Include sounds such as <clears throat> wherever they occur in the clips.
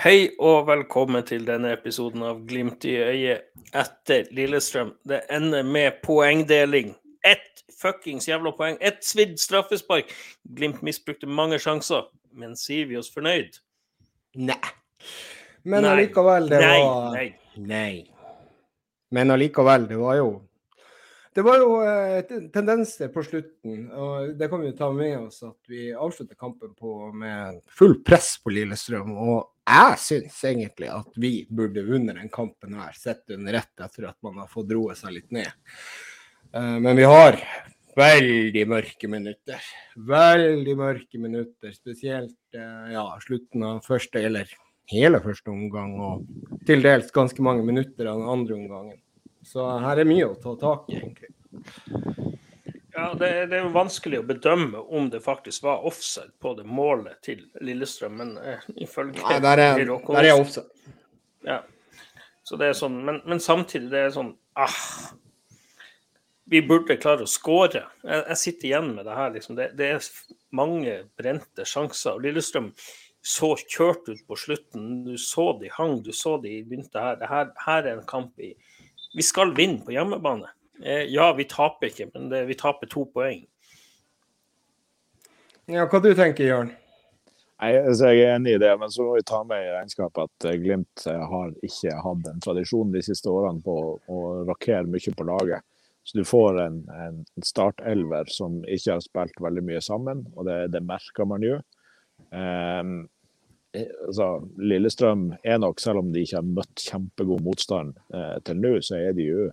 Hei og velkommen til denne episoden av Glimt i øyet etter Lillestrøm. Det ender med poengdeling. Ett fuckings jævla poeng. Ett svidd straffespark. Glimt misbrukte mange sjanser, men sier vi oss fornøyd? Nei. Men Nei. allikevel, det Nei, var nei. Nei. Men allikevel, det var jo Det var jo eh, tendenser på slutten, og det kan vi jo ta med oss at vi avslutter kampen på med full press på Lillestrøm. Og jeg syns egentlig at vi burde vunnet den kampen her, sett under ett etter at man har fått roe seg litt ned. Eh, Men vi har veldig mørke minutter. Veldig mørke minutter, spesielt eh, ja, slutten av første, eller hele første omgang, og til dels ganske mange minutter av den andre omgangen. Så her er mye å ta tak i, egentlig. Ja, det, det er jo vanskelig å bedømme om det faktisk var offside på det målet til Lillestrøm, men eh, ifølge Nei, der er, der er Olsen- Ja. Så det er sånn, men, men samtidig det er sånn ah, Vi burde klare å skåre. Jeg, jeg sitter igjen med det her. Liksom. Det, det er mange brente sjanser. og Lillestrøm så kjørt ut på slutten. Du så de hang, du så de begynte her. Det her, her er en kamp i Vi skal vinne på hjemmebane. Eh, ja, vi taper ikke, men det, vi taper to poeng. Ja, hva du tenker Jørn? Nei, altså Jeg er enig i det, men så må vi ta med i regnskapet at eh, Glimt eh, har ikke hatt en tradisjon de siste årene på å- rakere rokere mye på laget. Så du får en, en startelver som ikke har spilt veldig mye sammen, og det, det merker man jo. Ehm, eh, altså, Lillestrøm er nok, selv om de ikke har møtt kjempegod motstand eh, til nå, så er de jo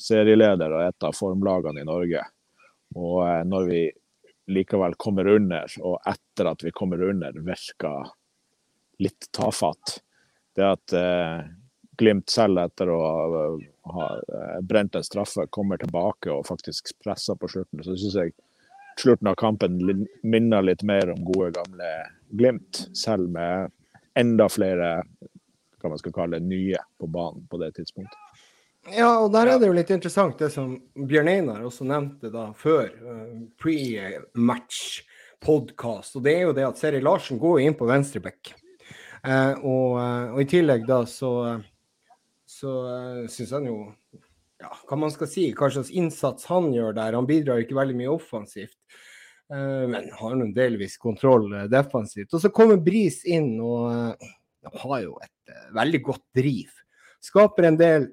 serieleder og et av formlagene i Norge. Og eh, når vi likevel kommer under, og etter at vi kommer under, virker litt tafatt. Det at eh, Glimt selv etter å ha, eh, brent en straffe, kommer tilbake og faktisk presser på slutten, så syns jeg slutten av kampen minner litt mer om gode, gamle Glimt. Selv med enda flere hva man skal kalle nye på banen på det tidspunktet. Ja, og der er det jo litt interessant det som Bjørn Einar også nevnte da før eh, pre-match podcast, og det er jo det at Seri Larsen går inn på venstreback. Eh, og, eh, og i tillegg da så så uh, syns han jo ja, hva man skal si, hva slags innsats han gjør der. Han bidrar ikke veldig mye offensivt, eh, men har nå delvis kontroll eh, defensivt. Og så kommer Bris inn og og har jo et eh, veldig godt driv. Skaper en del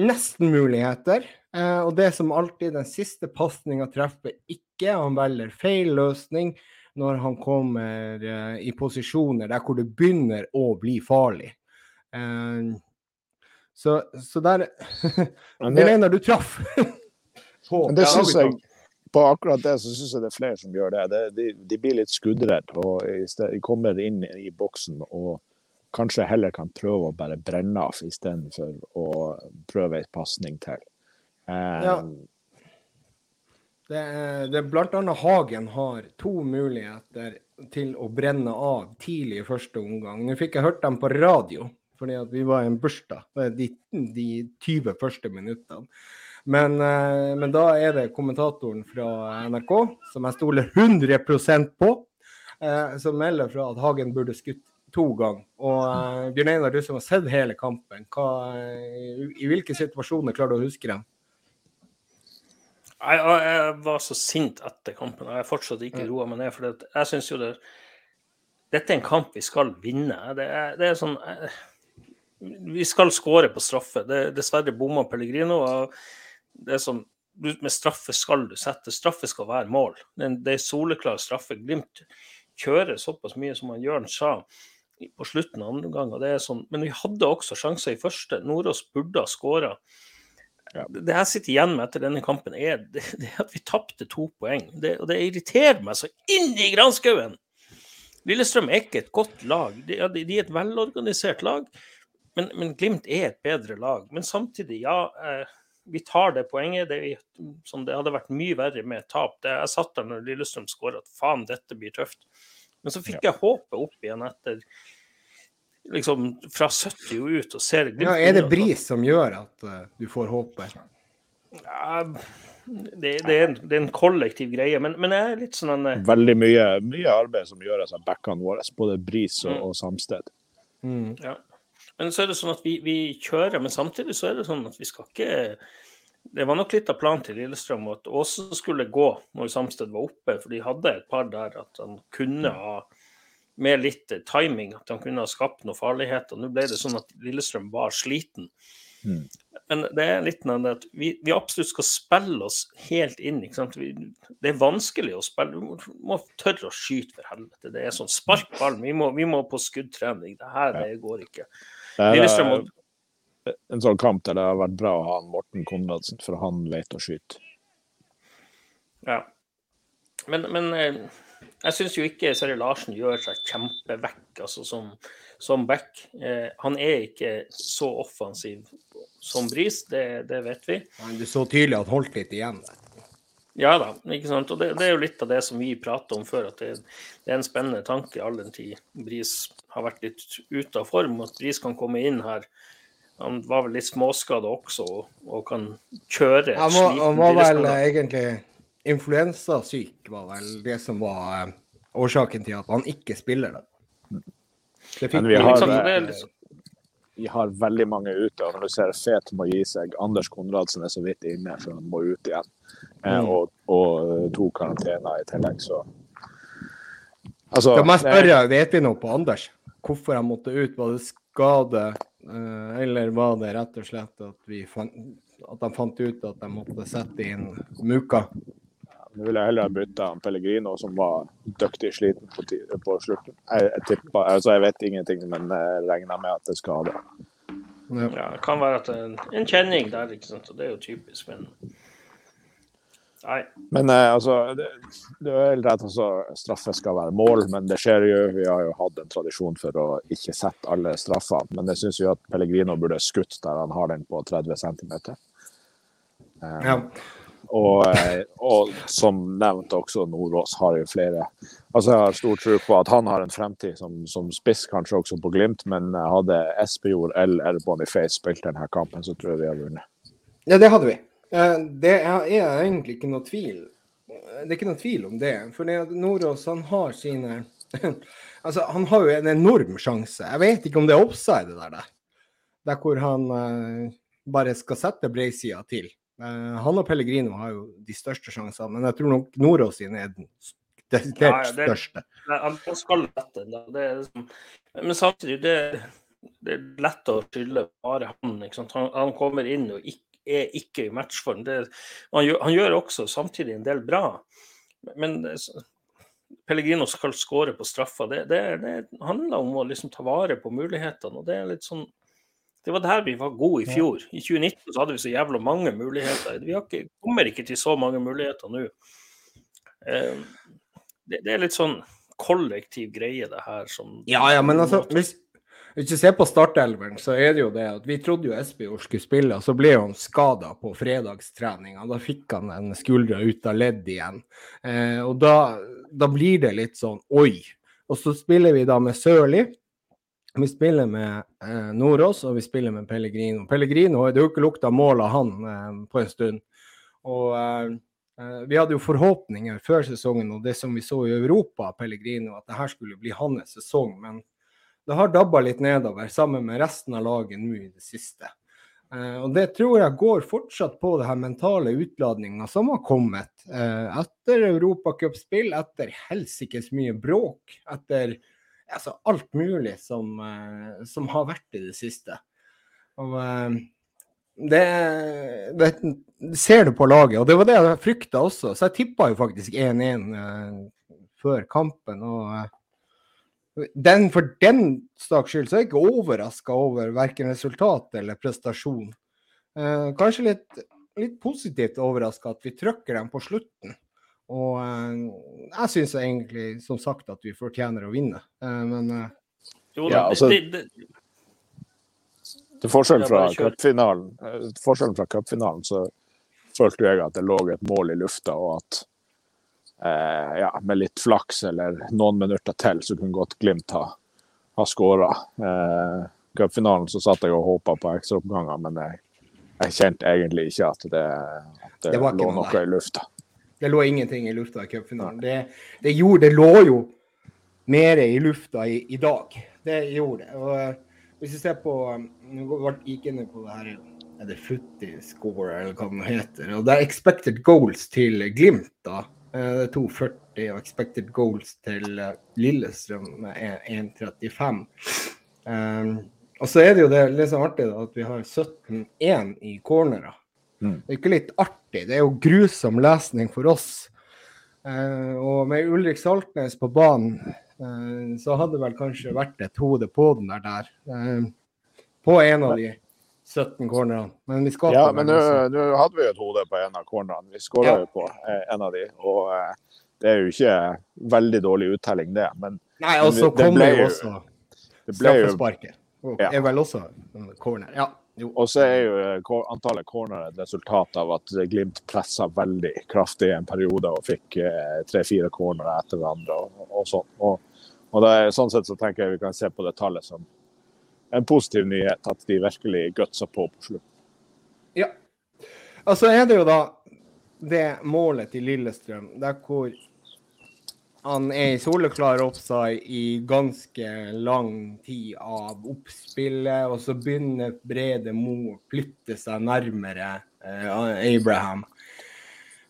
nesten-muligheter. Eh, og det som alltid, den siste pasninga treffer ikke. Han velger feil løsning når han kommer eh, i posisjoner der hvor det begynner å bli farlig. Eh, så, så der <laughs> mener du traff. <laughs> på Men det synes jeg, på akkurat det så syns jeg det er flere som gjør det. det de, de blir litt skuddredd og i sted, de kommer inn i boksen og kanskje heller kan prøve å bare brenne av istedenfor å prøve en pasning til. Eh, Ja. Det det blant annet Hagen har to muligheter til å brenne av tidlig i første omgang. Nå fikk jeg hørt dem på radio, fordi at vi var i en bursdag de, de 20 første minuttene. Men, eh, men da er det kommentatoren fra NRK, som jeg stoler 100% på, eh, som melder fra at Hagen burde skutt to ganger. Og eh, Bjørn Einar, du som har sett hele kampen, hva, i, i hvilke situasjoner klarer du å huske dem? Jeg, jeg, var så sint etter kampen, og jeg har fortsatt ikke roa meg ned. For det, jeg syns jo det Dette er en kamp vi skal vinne. Det er, det er sånn eh, Vi skal skåre på straffe. Det, dessverre bomma Pellegrino. og det er sånn, Med straffe skal du sette. Straffe skal være mål. Det er, soleklar straffe. Glimt kjører såpass mye som han Jørn sa på slutten av andre omgang. det er sånn, Men vi hadde også sjanser i første. Nordås burde ha skåra. Det det jeg sitter igjen med etter denne kampen, er <laughs> det, det at vi tapte to poeng. Det, og det irriterer meg så inn i granskauen! Lillestrøm er ikke et godt lag. De, de, de er et velorganisert lag, men, men Glimt er et bedre lag. Men samtidig, ja. Eh, vi tar det poenget. Det, er- som det hadde vært mye verre med tap. Det, jeg satt der når Lillestrøm skåra at faen, dette blir tøft. Men så fikk jeg håpet opp igjen etter liksom fra 70 og ut og ser Glimt Ja, er det bris som gjør at uh, du får håpet? Ja, det, det, er en, det er en kollektiv greie, men, men jeg er litt sånn en eh, Veldig mye, mye arbeid som gjøres av backene våre, både Bris og, Mm. og Samsted. Mm. Ja. Men så er det sånn at vi, vi, kjører, men samtidig så er det sånn at vi skal ikke Det var nok litt av planen til Lillestrøm at Åse skulle gå når Samsted var oppe, for de hadde et par der at han kunne ha med litt timing, at han kunne ha skapt noen farligheter. Nå ble det sånn at Lillestrøm var sliten. Mm. Men det er litt av det at vi, vi, absolutt skal spille oss helt inn. Vi, det er vanskelig å spille. Du må, må, tørre å skyte, for helvete. Det er sånn spark ballen. Vi, vi, må på skuddtrening. Det her det går ikke. Lillestrøm må en sånn kamp der det har vært bra å ha Morten Konradsen, for han vet å skyte. Ja. Men, men eh, jeg syns jo ikke Seri Larsen gjør seg kjempevekk altså som, som back. Eh, han er ikke så offensiv som Bris, det, det vet vi. Men du så tydelig at holdt litt igjen der. Ja da, ikke sant. Og det, det, er jo litt av det som vi prater om før, at det, det er en spennende tanke all den tid Bris har vært litt ute av form. At Bris kan komme inn her. Han var vel litt småskada også og, kan kjøre Han var, han var vel egentlig influensasyk, var vel det som var uh, årsaken til at han ikke spiller det. Men vi har, liksom, vi har veldig mange ute. og Når du ser Fet må gi seg, Anders Konradsen er så vidt inne, for han må ut igjen. Eh, mm. og, og, to karantener i tillegg, så altså, Da må jeg spørre, vet vi noe på Anders? Hvorfor han måtte ut? Var det skade, eh, eller var det rett og slett at, fant, at de fant ut at de måtte sette inn Muka? Nå ville jeg heller ha bytta Pellegrino, som var dyktig sliten på, på slutten. Jeg, jeg, tipper, altså jeg vet ingenting, men jeg regner med at det skal ha det. Ja. ja, det kan være at en, en kjenning der, ikke sant? og det er jo typisk. Men Nei. Men eh, altså, det, det, er helt rett altså, straffe skal være mål, men det skjer jo. Vi har jo hatt en tradisjon for å ikke sette alle straffer. Men jeg syns jo at Pellegrino burde skutt der han har den på 30 cm. Eh, ja. Og, eh, og, som nevnt også, Nordås har jo flere Altså Jeg har stor tro på at han har en fremtid som, som spiss, kanskje også på Glimt, men hadde Espejord eller Boniface spilt denne kampen, så tror jeg vi hadde vunnet. Ja, det hadde vi. Eh, det er egentlig ikke noe tvil. Det er ikke noe tvil om det. For Nordås han har sine <laughs> Altså, han har jo en enorm sjanse. Jeg vet ikke om det er offside der, der. Der hvor han uh, bare skal sette breisida til. Uh, han og Pellegrino har jo de største sjansene, men jeg tror nok Nordås sine er den desidert ja, ja, største. Han skal lette, det liksom, men samtidig, det, det er lett å skylde bare han, han. Han kommer inn og ikke er ikke i matchform. Det, han, gjør, han, gjør, også samtidig en del bra. Men Pellegrino skal skåre på straffa. Det, det, det, handler om å liksom ta vare på mulighetene. og Det er litt sånn det var der vi var gode i fjor. I 2019 så hadde vi så jævla mange muligheter. Vi ikke, kommer ikke til så mange muligheter nå. Eh, det, det, er litt sånn kollektiv greie, det her. Som, ja, ja, men altså, hvis, hvis du ser på startelveren, så er det jo det at vi trodde jo Espejord skulle spille, og så ble han skada på fredagstreninga. Da fikk han en skuldra ut av ledd igjen. Eh, og da, da, blir det litt sånn oi. Og så spiller vi da med Sørli. Vi spiller med eh, Nordås, og vi spiller med Pellegrino. Pellegrino det er jo ikke lukta mål av han eh, på en stund. Og eh, eh, vi hadde jo forhåpninger før sesongen og det som vi så i Europa, Pellegrino, at det her skulle bli hans sesong. men det har dabba litt nedover sammen med resten av laget nå i det siste. Uh, og det tror jeg går fortsatt på det her mentale utladninga som har kommet uh, etter europacupspill, etter helsikes mye bråk, etter altså, alt mulig som, uh, som, har vært i det siste. Og det, det, ser du på laget, og det var det jeg frykta også. Så jeg tippa jo faktisk 1-1 før kampen. og den, for den saks skyld så er jeg ikke overraska over verken resultat eller prestasjon. Eh, kanskje litt, litt positivt overraska at vi trykker dem på slutten. Og eh, jeg syns egentlig, som sagt, at vi fortjener å vinne. Eh, men eh, jo, ja, altså, det, det, til forskjell fra cupfinalen, eh, forskjellen fra cupfinalen, så følte jeg at det lå et mål i lufta, og at eh, ja, med litt flaks eller noen minutter til, så kunne godt Glimt ha, ha skåra. Eh, Cupfinalen så satt jeg og håpa på ekstraoppganger, men jeg, jeg, kjente egentlig ikke at det, at det, det lå noe, noe i lufta. Det lå ingenting i lufta i cupfinalen. Det, det, det lå jo mer i lufta i, i dag. det gjorde det. Og eh, hvis vi ser på Nå gikk inn på det her er det footy score, eller hva det heter. Og det er expected goals til Glimt, da. Eh, Det er 2,40, og expected goals til eh, Lillestrøm er 1,35. Um, og så er det jo det litt sånn artig da, at vi har 17-1 i cornerer. Mm. Det er ikke litt artig, det er jo grusom lesning for oss. Eh, og med Ulrik Saltnes på banen, eh, så hadde det vel kanskje vært et hode på den der der. Eh, på en av de 17 cornerne. Men vi skåra Ja, på men nå hadde vi jo et hode på en av cornerne. Vi skåra Ja. jo på eh, en av de, og eh, det er jo ikke veldig dårlig uttelling, det. Men Nei, og så kommer jo også det straffesparket. Ja. er vel også corner. Ja. Og så er jo eh, antallet corner et resultat av at Glimt pressa veldig kraftig i en periode og fikk eh, tre-fire cornere etter hverandre og, og sånn. Og, og det er, sånn sett så tenker jeg vi kan se på det tallet som en positiv nyhet, at de virkelig gutsa på på slutten. Ja. Og så er det jo da det målet til Lillestrøm, der hvor han er i soleklar offside i ganske lang tid av oppspillet, og så begynner Brede Mo å flytte seg nærmere eh, Abraham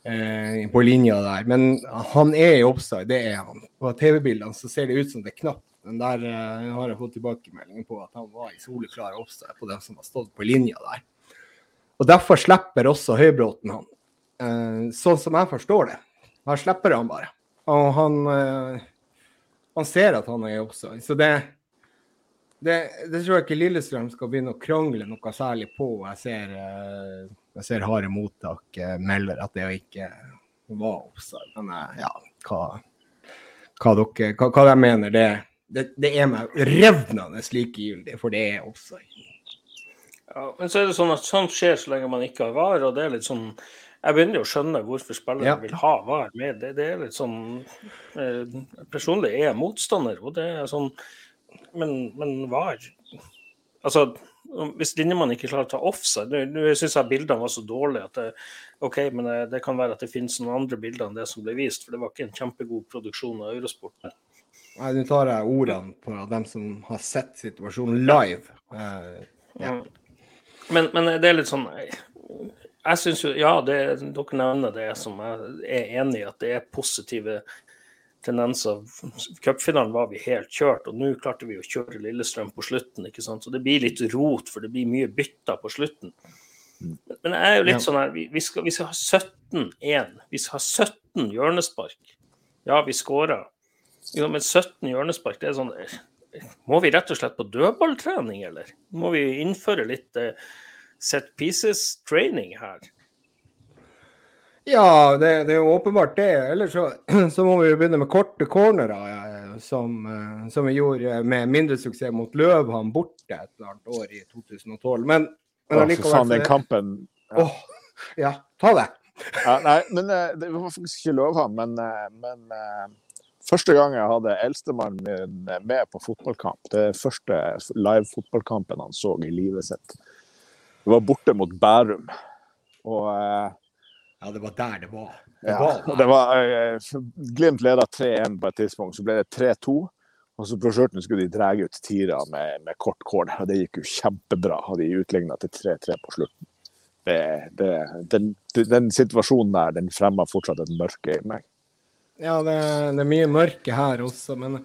eh, på linja der. Men han er i offside, det er han. På TV-bildene så ser det ut som det knapt. Men der eh, har jeg fått tilbakemelding på at han var i soleklar offside på dem som har stått på linja der. Og Derfor slipper også Høybråten han. Eh, sånn som jeg forstår det. Her slipper han bare. Og han, eh, han ser at han er offside. Så det, det, det tror jeg ikke Lillestrøm skal begynne å krangle noe særlig på. Jeg ser, jeg ser harde mottak melder at det ikke var offside. Men ja, hva, hva, dere, hva, hva de mener, det, det, det er meg revnende likegyldig, for det er offside. Ja, men så er det sånn at sånt skjer så lenge man ikke har VAR, og det er litt sånn Jeg begynner jo å skjønne hvorfor spillere Ja. vil ha VAR med. Det, det er litt sånn eh, Personlig er jeg motstander, og det er sånn Men, men VAR Altså, hvis linjemannen ikke klarer å ta offside Nå nå syns jeg bildene var så dårlige at det, OK, men det, det kan være at det finnes noen andre bilder enn det som ble vist, for det var ikke en kjempegod produksjon av Eurosport. Nå tar jeg ordene på dem som har sett situasjonen live. Eh, Ja. Men, men det er litt sånn Jeg syns jo Ja, det, dere nevner det som jeg er enig i, at det er positive tendenser. Cupfinalen var vi helt kjørt, og nå klarte vi å kjøre Lillestrøm på slutten. ikke sant? Så det blir litt rot, for det blir mye bytter på slutten. Men jeg er jo litt Ja. sånn her Vi, vi, skal, vi skal ha 17-1. Vi skal ha 17 hjørnespark. Ja, vi skåra. Jo, men 17 hjørnespark, det er sånn Må vi rett og slett på dødballtrening, eller? Må vi innføre litt uh, set pieces training her? Ja, det, det er jo åpenbart det. Ellers så, <clears throat> så må vi jo begynne med korte cornerer, ja, som, eh, som vi gjorde med mindre suksess mot Løvhamn borte et eller annet år i 2012. Men, men allikevel for faen, den kampen ja. Åh, ja, ta det. Ja, nei, men eh, det var faktisk ikke Løvhamn, men, eh, men eh, første gang jeg hadde eldstemannen min med på fotballkamp, det første live-fotballkampen han så i livet sitt, det var borte mot Bærum. Og eh, Ja, det var der det var. Det ja, var det var eh, Glimt leda 3-1 på et tidspunkt, så ble det 3-2. Og så på skjørten skulle de dra ut tira med, med kort kål, og det gikk jo kjempebra. Og de utligna til 3-3 på slutten. Det, det, den, den situasjonen der, den fremmer fortsatt et mørke i meg. Ja, det, det er mye mørke her også, men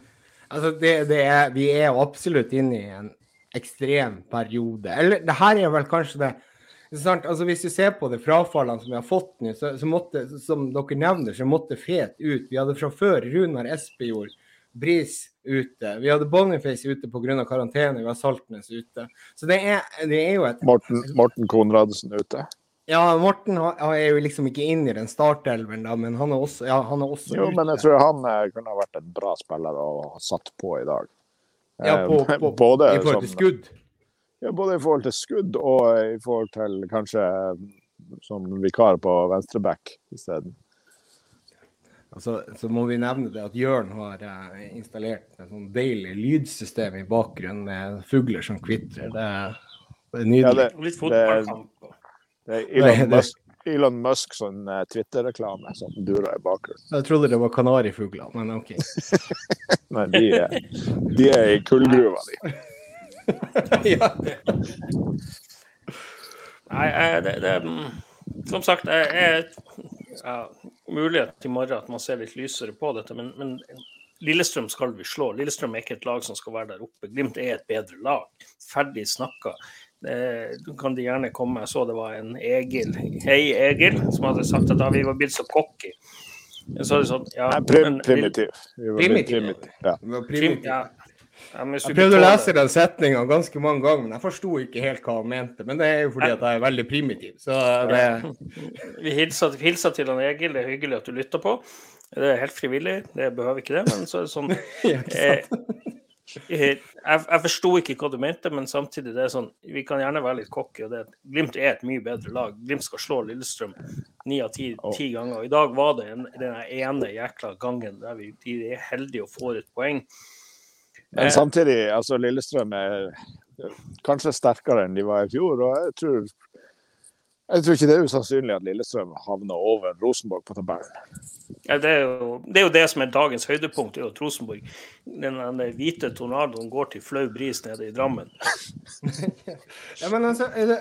altså, det, det er, vi er jo absolutt inne i en ekstrem periode. Eller det her er vel kanskje det? Altså, Hvis du ser på de frafallene som vi har fått nå, så, så måtte, som dere nevner, så måtte Fet ut. Vi hadde fra før Runar Espejord, Bris ute. Vi hadde Boniface ute pga. karantene, vi har Saltnes ute. Så det er, det er jo et Morten, Morten Konradsen ute. Ja, Morten er jo liksom ikke inn i den startelveren, da, men han er også, ja, han er også Jo, ute. men jeg tror han eh, kunne ha vært en bra spiller å ha satt på i dag. ja, på, Eh, på, både, I forhold til som- skudd. Ja, både i forhold til skudd og i forhold til kanskje som vikar på venstreback isteden. Altså, så må vi nevne det at Jørn har eh, installert et sånn deilig lydsystem i bakgrunnen med fugler som kvitrer. Det, det er Ja, det det, Litt fotballkamp. Det er <laughs> Nei, Elon det- Musk, Elon Musk sånn eh, Twitter-reklame som durer i bakgrunnen. Jeg trodde det var kanarifugler, men OK. <laughs> Nei, de er, de er i kullgruva, de. <laughs> ja. Nei, det, det mm, Som sagt, jeg er ja, mulighet i morgen at man ser litt lysere på dette, men, men Lillestrøm skal vi slå. Lillestrøm er ikke et lag som skal være der oppe. Glimt er et bedre lag. Ferdig snakka. Eh, Du kan de gjerne komme. Jeg så det var en Egil, hei Egil, som hadde sagt at da vi var blitt så cocky. Så er det sånn, ja, Nei, prim, primitiv. Primitiv. Ja. Ja. Ja, Jeg prøvde å lese den setninga ganske mange ganger, men jeg forsto ikke helt hva han mente. Men det er jo fordi at jeg er veldig primitiv. Så det Vi hilser, hilser til han Egil, det er hyggelig at du lytter på. Det er helt frivillig, det behøver ikke det, men så er det sånn <laughs> ja, ikke eh? Jeg, jeg forsto ikke hva du mente, men samtidig det er sånn, vi kan gjerne være litt cocky. Glimt er et mye bedre lag. Glimt skal slå Lillestrøm ni av ti, ti ganger. I dag var det en, den ene jækla gangen der vi de er heldige og får et poeng. Men samtidig, altså Lillestrøm er kanskje sterkere enn de var i fjor. og jeg tror, jeg tror ikke det er usannsynlig at Lillestrøm havner over Rosenborg på tabellen. Ja, det, er jo, det er jo det som er dagens høydepunkt, er at Rosenborg, den, den hvite tornadoen, går til flau bris nede i Drammen. <laughs> Ja, men altså, det,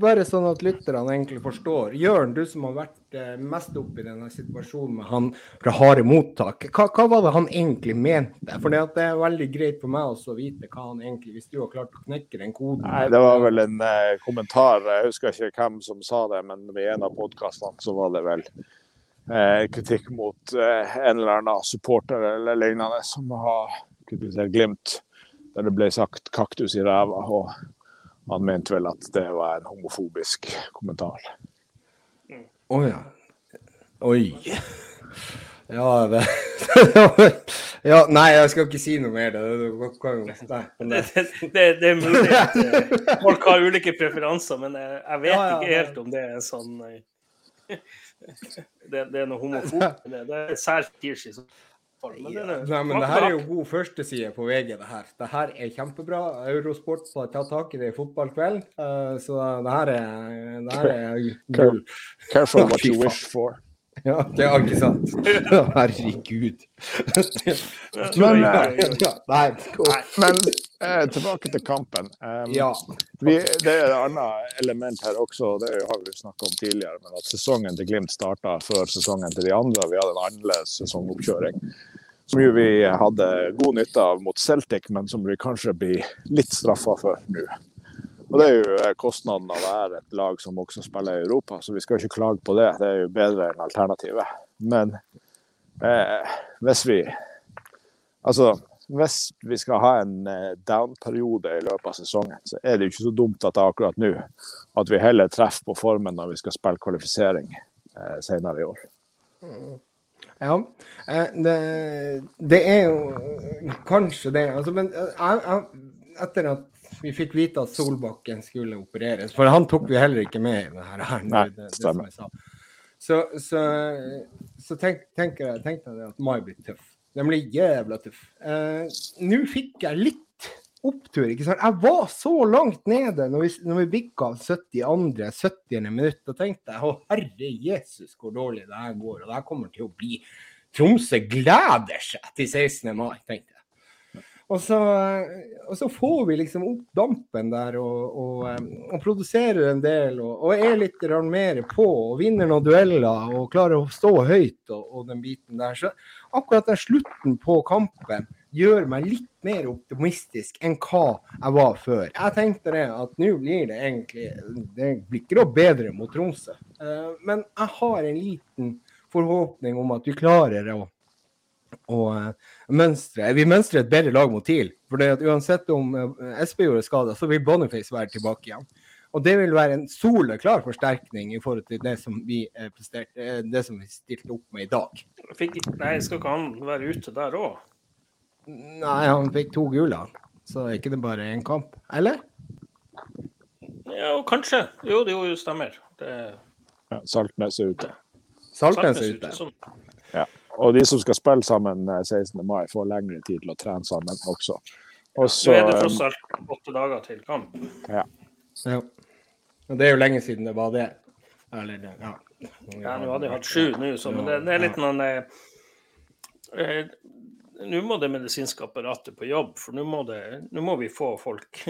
bare sånn at lytterne egentlig forstår. Jørn, du som har vært eh, mest oppe i denne situasjonen med han fra harde mottak. Hva, hva var det han egentlig mente? For det er veldig greit for meg å vite hva han egentlig Hvis du har klart å knekke den koden. Nei, Det var vel en eh, kommentar, jeg husker ikke hvem som sa det, men i en av podkastene så var det vel eh, kritikk mot eh, en eller annen supporter eller lignende som har kritisert Glimt, der det ble sagt 'kaktus i ræva'. og han mente vel at det var en homofobisk kommentar. Å ja. Oi. <laughs> Ja, det <laughs> Ja, nei, jeg skal ikke si noe mer. Det, det, det, Det, det. det, det, det er mulig at eh, <laughs> folk har ulike preferanser, men jeg, jeg vet Ja, ja, ikke helt om det er sånn eh, det, det er noe homofob. Det, det er sær tirs i så. Men det, er- Nei, men det her er jo god førsteside på VG, det her. Det her er kjempebra. Eurosport har tatt tak i det i fotballkveld. eh, så det her er, det her er <laughs> gull. Careful what you wish for. Ja, det er ikke sant. Herregud. Men, ja, eh, ja, Nei. Men eh, tilbake til kampen. Um, Ja. vi, det er et annet element her også, det har vi snakka om tidligere. Men at sesongen til Glimt starta før sesongen til de andre. Vi hadde en annerledes sesongoppkjøring. Som jo vi hadde god nytte av mot Celtic, men som vi kanskje blir litt straffa for nå. Og Det er jo eh, kostnaden av å være et lag som også spiller i Europa, så vi skal ikke klage på det. Det er jo bedre enn alternativet. Men eh, hvis vi Altså, hvis vi skal ha en eh, down-periode i løpet av sesongen, så er det jo ikke så dumt at det er akkurat nå at vi heller treffer på formen når vi skal spille kvalifisering eh, senere i år. Ja, eh, det, det er jo kanskje det. Altså, men eh, jeg, jeg, etter at vi fikk vite at Solbakken skulle opereres, for han tok vi heller ikke med i det her. her Nei, det, det, som jeg sa. Så, så, så tenk, tenker jeg, tenkte jeg at mai blir tøff. Den blir jævla tøff. Eh, Nå fikk jeg litt opptur, ikke sant. Jeg var så langt nede når vi, når vi bikka 72. 70. minutt. Da tenkte jeg å herre Jesus hvor dårlig det her går. Og det her kommer til å bli Tromsø gleder seg til 16. mai, tenkte jeg. Og så, og så får vi liksom opp dampen der og, og, eh, og produserer en del og, er litt mer på og vinner noen dueller og klarer å stå høyt og den biten der. Så akkurat den slutten på kampen gjør meg litt mer optimistisk enn hva jeg var før. Jeg tenkte det at nå blir det egentlig Det blir ikke noe bedre mot Tromsø. Eh, Men jeg har en liten forhåpning om at vi klarer å og eh, mønstre. Vi mønstrer et bedre lag mot TIL. For uansett om Espejord er skada, så vil Boniface være tilbake igjen. Og det vil være en soleklar forsterkning i forhold til det som vi, eh, presterte, eh, det som vi stilte opp med i dag. Fikk, nei, skal ikke han være ute der òg? Nei, han fikk to gule. Så er ikke det bare én kamp? Eller? Ja, kanskje. Jo, det jo stemmer. Det Ja, Saltnes er ute. Saltnes er ute. Sånn. Ja. Og de som skal spille sammen eh, 16. mai, får lengre tid til å trene sammen også. Også, så er det tross alt åtte dager til kamp. Ja. ja. det er jo lenge siden det var det. Eller, ja. Ja, nå hadde jeg hatt sju nå, så men det, det er litt noen eh, eh, Nå må det medisinske apparatet på jobb, for nå må, det, nå må vi få folk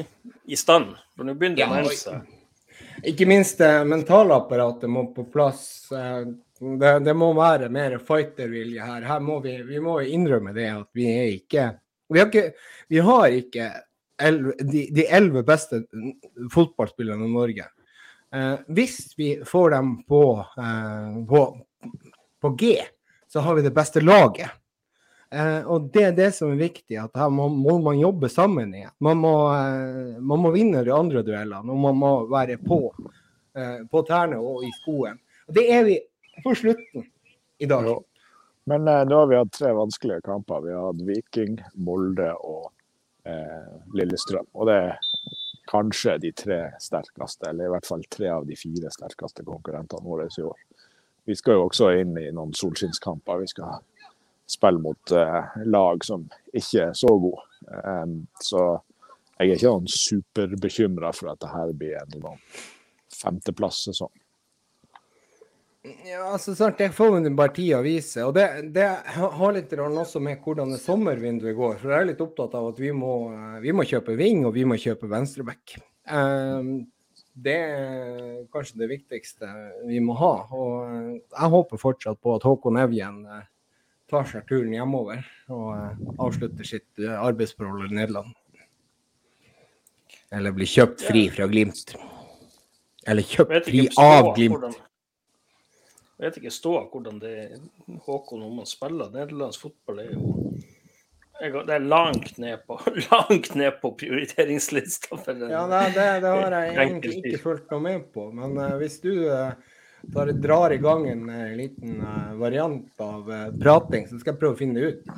i stand. For nå begynner det å nærme seg. Ikke minst det mentalapparatet må på plass. Eh, Det, det må være mer fightervilje her. Her må vi, vi må innrømme det at vi er ikke Vi har ikke, vi har ikke elve, de, de elleve beste fotballspillerne i Norge. Eh, hvis vi får dem på, eh, på, på G, så har vi det beste laget. Eh, og det er det som er viktig, at her må, må man jobbe sammen igjen. Man må, eh, man må vinne de andre duellene, og man må være på, eh, på tærne og i skoen. Og det er vi på slutten i dag. Jo. Men eh, nå har vi hatt tre vanskelige kamper. Vi har hatt Viking, Molde og eh, Lillestrøm. Og det er kanskje de tre sterkeste, eller i hvert fall tre av de fire sterkeste konkurrentene våre i år. Vi skal jo også inn i noen solskinnskamper. Vi skal spille mot eh, lag som ikke er så gode. Så jeg er ikke noen superbekymra for at det her blir en sånn femteplass-sesong. Ja, altså sant, Det får jo bare tida vise. og Det, det har litt også med hvordan det sommervinduet går. for Jeg er litt opptatt av at vi må, vi må kjøpe ving og vi må kjøpe venstreback. Det er kanskje det viktigste vi må ha. og eh, Jeg håper fortsatt på at Håkon Evjen eh, tar seg turen hjemover og eh, avslutter sitt eh, arbeidsforhold i Nederland. Eller blir kjøpt fri fra Glimt. Eller kjøpt fri av Glimt. hvordan- Vet ikke stå hvordan det Håkon om han spiller. Nederlandsk fotball er jo Det er langt ned på, <laughs> langt ned på prioriteringslista. Ja, det, det, det har jeg egentlig ikke fulgt noe med på. Men eh, hvis du tar, drar i gang en uh, liten uh, variant av uh, prating, så skal jeg prøve å finne det ut.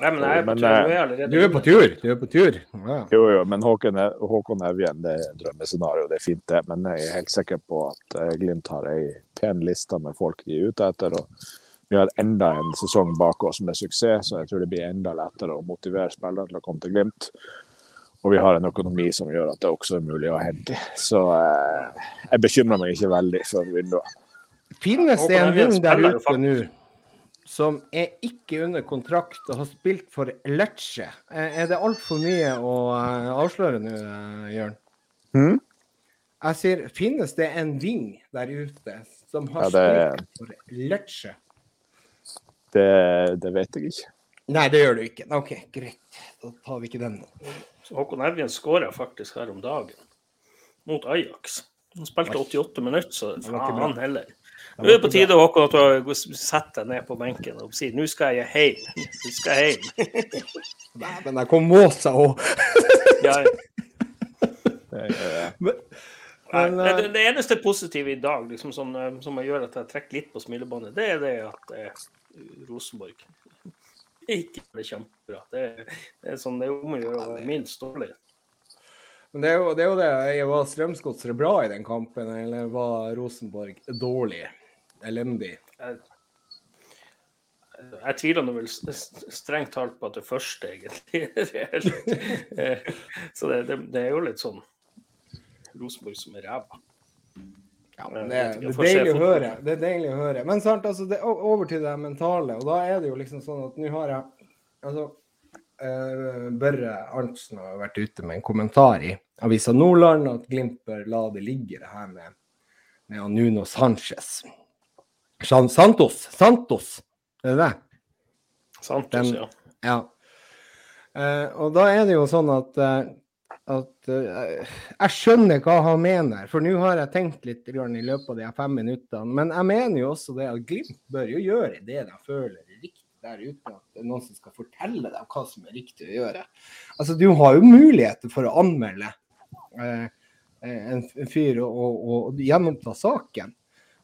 Nei, men jeg er på Men, tur. Jeg er allerede Du er på tur. Du er på tur. Ja. Jo, jo, men Håkon, Håkon Evjen, det er drømmescenario. Det er fint, det. Men jeg er helt sikker på at Glimt har ei pen liste med folk de er ute etter. og Vi har enda en sesong bak oss med suksess, så jeg tror det blir enda lettere å motivere spillere til å komme til Glimt. Og vi har en økonomi som gjør at det også er mulig å hente. Så eh, jeg bekymrer meg ikke veldig for vinduet. Finnes det en vind der ute nå som er ikke under kontrakt og har spilt for Lecce? Eh, Er det altfor mye å eh, avsløre nå, eh, Jørn? Hmm? Jeg sier, finnes det en ving der ute som har Ja, det- spilt for Lecce? Det, det vet jeg ikke. Nei, det gjør du ikke. OK, greit. Da tar vi ikke den. Så Håkon Evjen skåra faktisk her om dagen mot Ajax. Han spilte 88 minutter, så ikke bra. heller. Nå er det på tide Håkon, at du setter deg ned på benken og sier nå skal jeg hjem. Nå skal jeg hjem. <laughs> Men der kom Måsa òg. Ja, <laughs> Det, Men, Men, det, eh, det, det eneste positive i dag liksom, som, eh, som gjør at jeg trekker litt på smilebåndet, det er det at eh, Rosenborg ikke det kjempebra. Det, det er sånn det er om å gjøre å være minst dårlig. Men det er jo det. Er jo det. Var Strømsgodset bra i den kampen, eller var Rosenborg dårlig? Elendig? Jeg, jeg tviler nå vel strengt talt på at det første, egentlig. <laughs> <laughs> Eh, Så det, det, det er jo litt sånn Rosenborg som er ræva. Ja, men det, det er deilig å høre. Det er deilig å høre. Men sant, altså, det, over til det mentale. Og da er det jo liksom sånn at nå har jeg altså, uh, Børre Arntzen har vært ute med en kommentar i Avisa Nordland at Glimt bør la det ligge, det her med, med Nuno Sanchez. San, Santos! Santos! Er det det? Santos, Den- ja. Ja. Uh, og da er det jo sånn at, eh, at uh, Jeg skjønner hva han mener, for nå har jeg tenkt litt i løpet av de fem minuttene. Men jeg mener jo også det at Glimt bør jo gjøre det de føler er riktig der, uten at det er noen som skal fortelle dem hva som er riktig å gjøre. Altså, du har jo muligheter for å anmelde uh, en fyr og, og, og gjenoppta saken.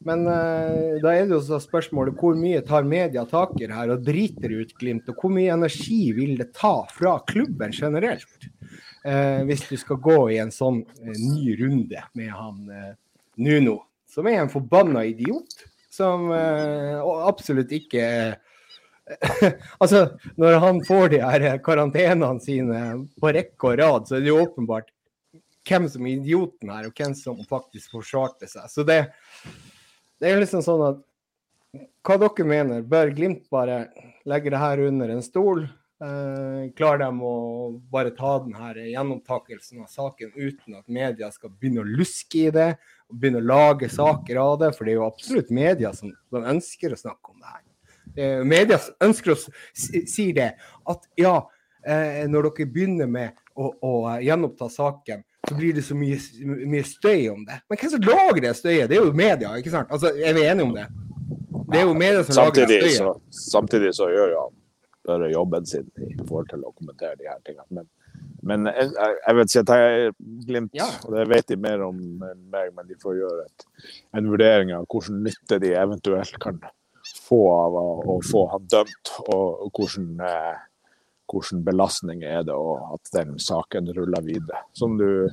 Men uh, da er det jo så spørsmålet hvor mye tar media tak i det her og driter ut Glimt, og hvor mye energi vil det ta fra klubben generelt? Eh, hvis du skal gå i en sånn eh, ny runde med han eh, Nuno, som er en forbanna idiot. Som eh, absolutt ikke <laughs> Altså, når han får de her karantenene sine på rekke og rad, så er det jo åpenbart hvem som er idioten her, og hvem som faktisk forsvarte seg. Så det det er liksom sånn at Hva dere mener? Bør Glimt bare legge det her under en stol? Eh, klarer de å bare ta denne gjennomtakelsen gjenopptakelsen av saken uten at media skal begynne å luske i det? og Begynne å lage saker av det? For det er jo absolutt media som, som ønsker å snakke om det her. Eh, media ønsker å si, det, at ja, eh, når dere begynner med å, å gjenoppta saken, så blir det så mye, mye, støy om det. Men hvem som lager det støyet? Det er jo media, ikke sant? Altså, Er vi enige om det? Det er jo media som samtidig, lager det støyet. så, samtidig så gjør jo han bare jobben sin i forhold til å kommentere de her tingene. Men, men jeg, jeg vet ikke jeg er Glimt, Ja. og det vet de mer om enn meg, men de får gjøre et, en vurdering av hvordan nytte de eventuelt kan få av å, få han dømt, og, og hvordan, eh, hvordan belastning er det og at den saken ruller videre. Som du,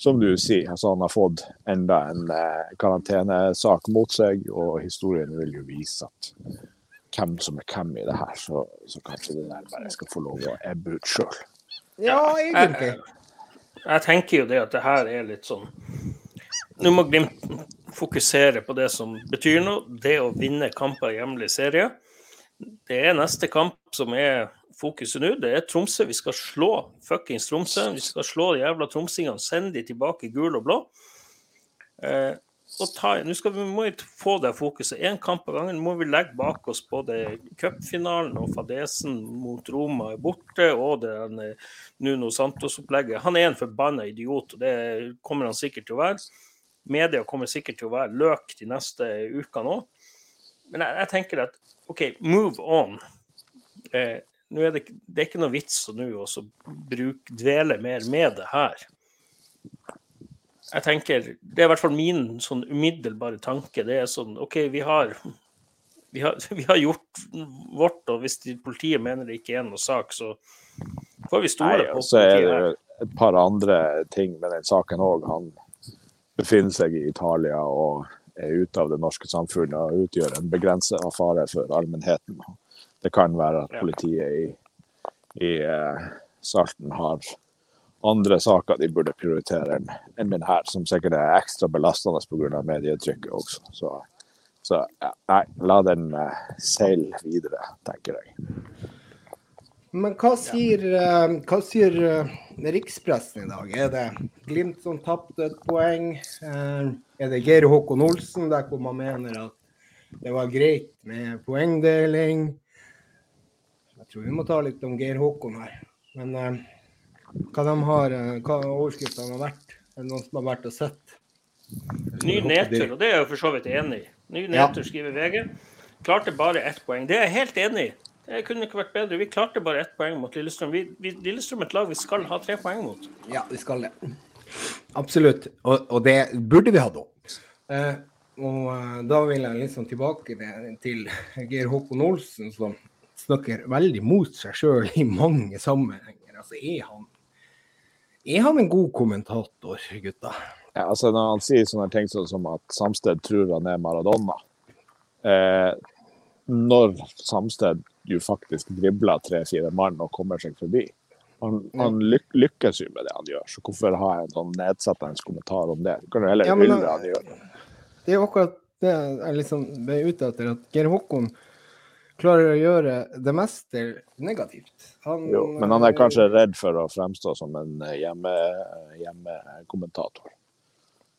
som du sier, altså han har fått enda en eh, karantenesak mot seg, og historien vil jo vise at hvem som er hvem i det her, så, så kanskje det der bare skal få lov å ebbe ut sjøl. Ja, egentlig. Jeg tenker jo det at det her er litt sånn Nå må Glimt fokusere på det som betyr noe, det å vinne kamper i hjemlig serie. Det er neste kamp som er fokuset nå. Det er Tromsø. Vi skal slå fuckings Tromsø. Vi skal slå de jævla tromsingene, sende de tilbake gul og blå. Eh, nå vi må jo få det fokuset én kamp av gangen. Må vi legge bak oss både cupfinalen og fadesen mot Roma er borte, og det eh, Nuno Santos-opplegget. Han er en forbanna idiot, og det kommer han sikkert til å være. Media kommer sikkert til å være løk de neste ukene òg. Men jeg, jeg tenker at OK, move on. Eh, er det, det er ikke noe vits å bruke, dvele mer med det her. Jeg tenker, Det er i hvert fall min sånn umiddelbare tanke. Det er sånn OK, vi har, vi har, <laughs> vi har gjort vårt, og hvis de, politiet mener det ikke er noe sak, så får vi stole på og så er det et par andre ting med den saken òg. Han befinner seg i Italia og er ute av det norske samfunnet og utgjør en begrenset fare for allmennheten. Det kan være at politiet i, i eh, Salten har andre saker de burde prioritere enn min her, som sikkert er ekstra belastende pga. medietrykket også. Så, så nei, la den eh, seile videre, tenker jeg. Men hva sier, eh, hva sier eh, rikspressen i dag? Er det Glimt som tapte et poeng? Er det Geir Håkon Olsen der hvor man mener at det var greit med poengdeling? Jeg tror vi må ta litt om Geir Håkon her. Men hva de har, eh, hva overskriftene har vært? Er det noen som har vært og sett? Ny nedtur, og det er jeg jo for så vidt enig i. Ny Ja. nedtur, skriver VG. Klarte bare ett poeng. Det er jeg helt enig i. Det kunne ikke vært bedre. Vi klarte bare ett poeng mot Lillestrøm. Vi, vi, Lillestrøm er et lag vi skal ha tre poeng mot. Ja, vi skal det. Absolutt. Og, og det burde vi hatt òg. Eh, og eh, da vil jeg liksom tilbake til Geir Håkon Olsen, som snakker veldig mot seg sjøl i mange sammenhenger. Altså, er han, er han en god kommentator, gutta? Ja, altså Når han sier sånne ting sånn som at Samsted tror han er Maradona eh, Når Samsted jo faktisk dribler tre-fire mann og kommer seg forbi Han, han lyk lykkes jo med det han gjør, så hvorfor ha en sånn nedsettende kommentar om det? Du kan jo heller Ja, men hylle det han gjør. Det er akkurat det jeg liksom er ute etter, at Geir Håkon klarer å gjøre det meste negativt. Han, Jo, men han er kanskje redd for å fremstå som en hjemmekommentator. hjemme, hjemmekommentator.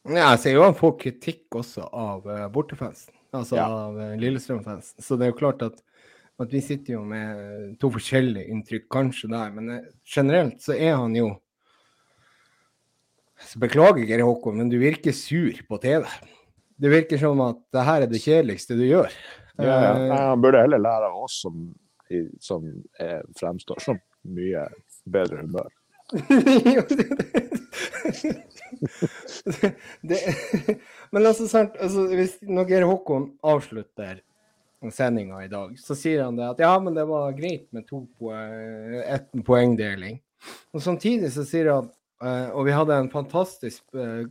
Ja, jeg ser jo han får kritikk også av uh, bortefansen, altså Ja. av Lillestrøm-fansen. Så det er jo klart at, at vi sitter jo med to forskjellige inntrykk kanskje der, men eh, generelt så er han jo så Beklager, Geir Håkon, men du virker sur på TV. Det virker som at det her er det kjedeligste du gjør. Ja, ja. Eh, Nei, Han burde heller lære av oss som, som er, fremstår som mye bedre humør. <laughs> det, men altså, sant, altså hvis, når Geir Håkon avslutter sendinga i dag, så sier han det at ja, men det var greit med to poeng, ett poengdeling. Og samtidig så sier han eh, og vi hadde en fantastisk eh,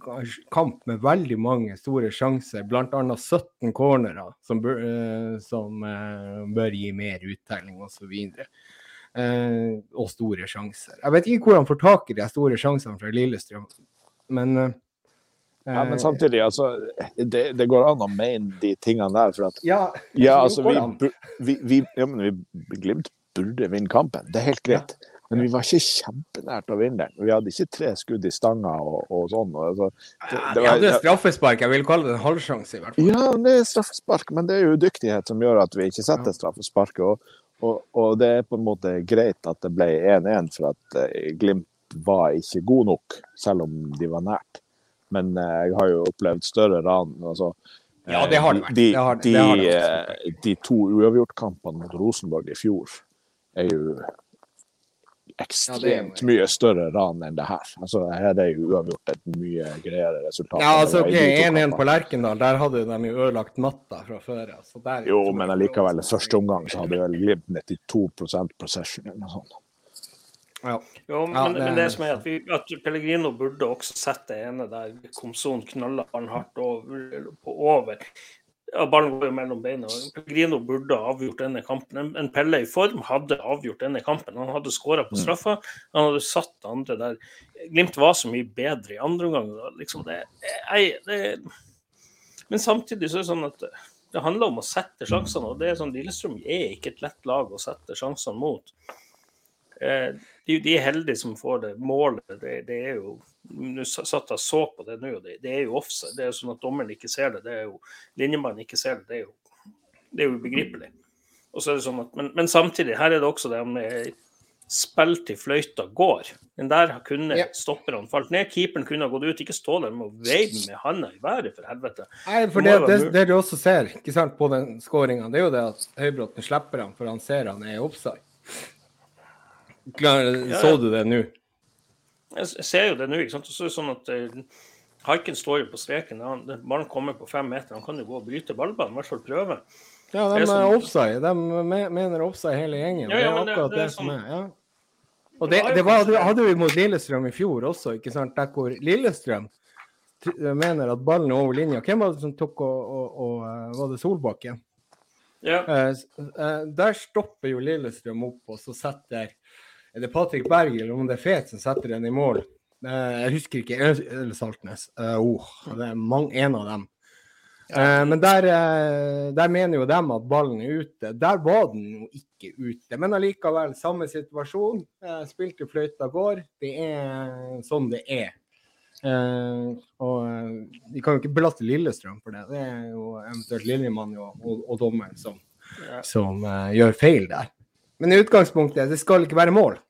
kamp med veldig mange store sjanser, bl.a. 17 cornerer som, bør, eh, som eh, bør gi mer uttelling osv. Uh, og store sjanser. Jeg vet ikke hvor han får tak i de store sjansene fra Lillestrøm, men eh, Ja, men samtidig, altså, det, det, går an å mene de tingene der. For at Ja, ja, altså, vi, vi, vi, ja, men vi Glimt burde vinne kampen, det er helt greit. Men vi var ikke kjempenært å vinne den. Vi hadde ikke tre skudd i stanga og, og sånn. Og, så, det, det var, ja, det er straffespark. Jeg vil kalle det en halvsjanse, i hvert fall. Ja, det er straffespark, men det er jo dyktighet som gjør at vi ikke setter straffespark. Og, og, og, det er på en måte greit at det ble 1-1, for at uh, Glimt var ikke god nok, selv om de var nært. Men uh, jeg har jo opplevd større ran. altså ja, det har det vært. De, det har, de, det har vært. de to uavgjortkampene mot Rosenborg i fjor er jo ekstremt mye større ran enn det her. Altså, her er jo uavgjort et mye greiere resultat. Ja, altså ok, 1-1 på Lerkendal, der hadde de jo ødelagt matta fra før. Altså, der, jo, men allikevel, første omgang så hadde vel Glimt 92 possession eller noe sånt. Ja. Jo, men, ja, det, men det som er at, vi, at Pellegrino burde også sett det ene der Komson knalla han hardt over, på over ja, ballen går jo mellom beina. Pellegrino burde ha avgjort denne kampen. En, en Pelle i form hadde avgjort denne kampen. Han hadde skåra på mm. straffa, han hadde satt andre der. Glimt var så mye bedre i andre omgang. Liksom det, jeg, det, men samtidig så er det sånn at det handler om å sette sjansene. og det er sånn, Lillestrøm er ikke et lett lag å sette sjansene mot. Eh, de, de, er heldige som får det målet. Det, det er jo Nå satt jeg så på det nå, det, det, er jo offside. Det er jo sånn at dommeren ikke ser det. det er jo Linjemannen ikke ser det. Det er jo, det er jo ubegripelig. Og så er det sånn at, men, men, samtidig, her er det også det med spill til fløyta går. Den der kunne ja. stopperne falt ned. Keeperen kunne ha gått ut. Ikke stå der med å veive med handa i været, for helvete. Nei, for det, det, det, du også ser ikke sant, på den skåringa, det er jo det at Høybråten slipper han, for han ser han er offside. Så du det nå? Jeg ser jo det nå. ikke sant? Så er det sånn at uh, Haiken står jo på streken. Han, ballen kommer på fem meter. Han kan jo gå og bryte ballbanen, i hvert fall prøve. Ja, de er, sånn, offside. De mener offside hele gjengen. Ja, ja, det er akkurat det, det, det som sånn, er. ja. Og det, det var, hadde vi mot Lillestrøm i fjor også, ikke sant? der hvor Lillestrøm mener at ballen er over linja. Hvem var det som tok og, og, og eh, Var det Solbakken? Ja. Uh, der stopper jo Lillestrøm opp, og så setter er det Patrick Berg eller om det er Fet som setter den i mål? Jeg husker ikke. Eller Saltnes. Uh, oh, det er mange, en av dem. Uh, men der, uh, der, mener jo dem at ballen er ute. Der var den jo ikke ute. Men allikevel, samme situasjon. spilte fløyta går. Det er sånn det er. og vi kan jo ikke belaste Lillestrøm for det. Det er jo eventuelt Lillemann og, og, og dommeren som, som gjør feil der. Men i utgangspunktet, det skal ikke være mål.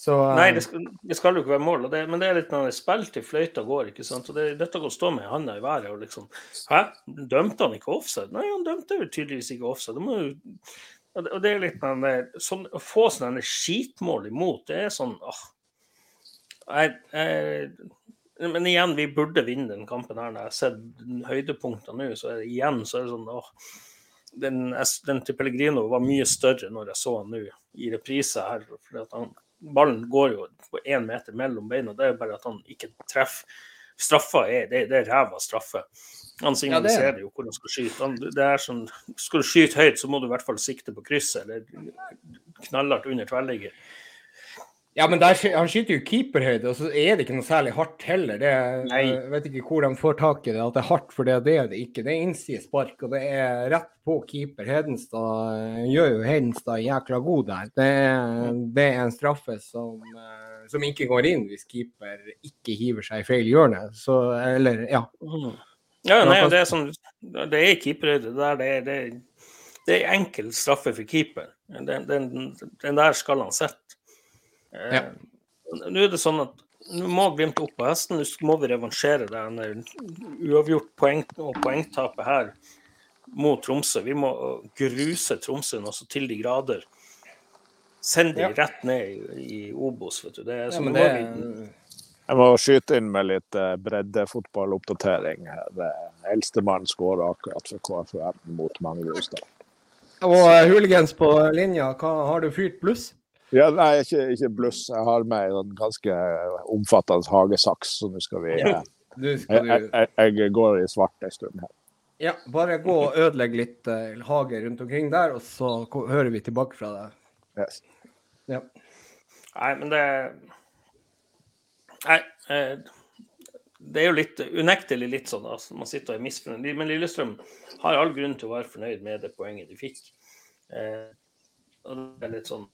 Så, um... Nei, det skal, det skal, jo ikke være mål. Det, men det er litt når det spill til fløyta går. ikke sant? Og det, Dette å stå med handa i været og liksom Hæ? Dømte han ikke offside? Nei, han dømte jo tydeligvis ikke offside. Jo og det er litt den sånn, Å få sånne skitmål imot, det er sånn åh, jeg, jeg, Men igjen, vi burde vinne den kampen her. Når jeg har sett høydepunktene nå, så er det igjen så er det sånn åh, den, den, til Pellegrino var mye større når jeg så han nå i reprise her. fordi at han, Ballen går jo på én meter mellom beina. Det er bare at han ikke treffer. Straffa er, det, det er ræva straffe. Han signaliserer jo hvor han skal skyte. Han, det er sånn, skal du skyte høyt, så må du i hvert fall sikte på krysset eller knallhardt under tverrligger. Ja, men der, han skyter jo keeperhøyde, og så er det ikke noe særlig hardt heller. Det, jeg vet ikke hvor de får tak i det, at det er hardt, for det, det er det ikke. Det er innsidespark, og det er rett på keeper. Hedenstad gjør jo Hedenstad jækla god der. Det det er en straffe som, eh, som, ikke går inn hvis keeper ikke hiver seg i feil hjørne. Så, eller, ja. Mm. Ja, nei, det er sånn Det er keeperhøyde der. Det er, det, det er enkel straffe for keeper. Den, den, den der skal han sette. Ja. Eh, nå er det sånn at nå må Glimt opp på hesten. Nå må vi revansjere det uavgjort poeng og poengtapet her mot Tromsø. Vi må gruse Tromsø nå så til de grader. Send de ja. rett ned i, i Obos, vet du. Det er, ja, det... Jeg må skyte inn med litt uh, breddefotballoppdatering. Eldstemann skåra akkurat for KFUM mot Manglerudstad. Og uh, på linja, hva, har du fyrt pluss? Ja, nei, ikke, ikke bluss. Jeg har med en ganske omfattende hagesaks, så nå skal vi ja, jeg, jeg, jeg, går i svart en stund her. Ja, bare gå og ødelegg litt uh, hage rundt omkring der, og så hører vi tilbake fra deg. Yes. Ja. Nei, men det Nei. Eh, det er jo litt unektelig litt sånn altså, man sitter og er misfornøyd. Men Lillestrøm har all grunn til å være fornøyd med det poenget de fikk. Eh, og det er litt sånn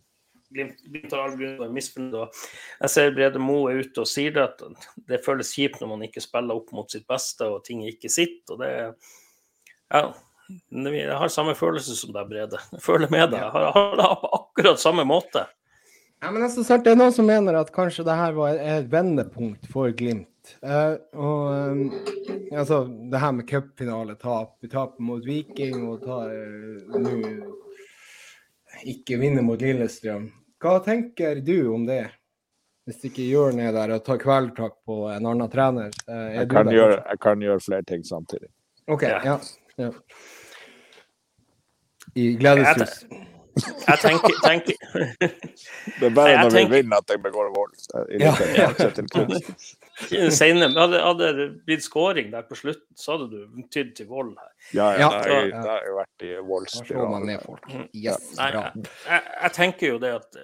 Glimt, Glimt har all grunn til å være misfornøyd. Og jeg ser Brede Moe er ute og sier at det føles kjipt når man ikke spiller opp mot sitt beste og ting ikke sitter. og det ja, jeg har samme følelse som deg, Brede. Jeg føler med deg. Jeg har, har det på akkurat samme måte. Ja, men altså, det er noen som mener at kanskje det her var et vendepunkt for Glimt. Uh, og um, altså, det her med cupfinale-tap. Vi taper mot Viking og tar uh, nå ikke vinner mot Lillestrøm. Hva tenker du om det? Hvis ikke Jørn er der og tar kvelertak på en annen trener? Uh, jeg, kan gjøre, jeg, kan gjøre, flere ting samtidig. OK. Ja. ja. I gledeshus. Jeg tenker, tenker. Det er bare når vi vinner at jeg begår vold. Ja. <laughs> <laughs> Senere, hadde, hadde det blitt scoring der på slutten, så hadde du tydd til vold her. Ja, ja, det har jo vært i voldsspiralen. Mm. Yes, Nei, jeg, jeg, jeg, tenker jo det at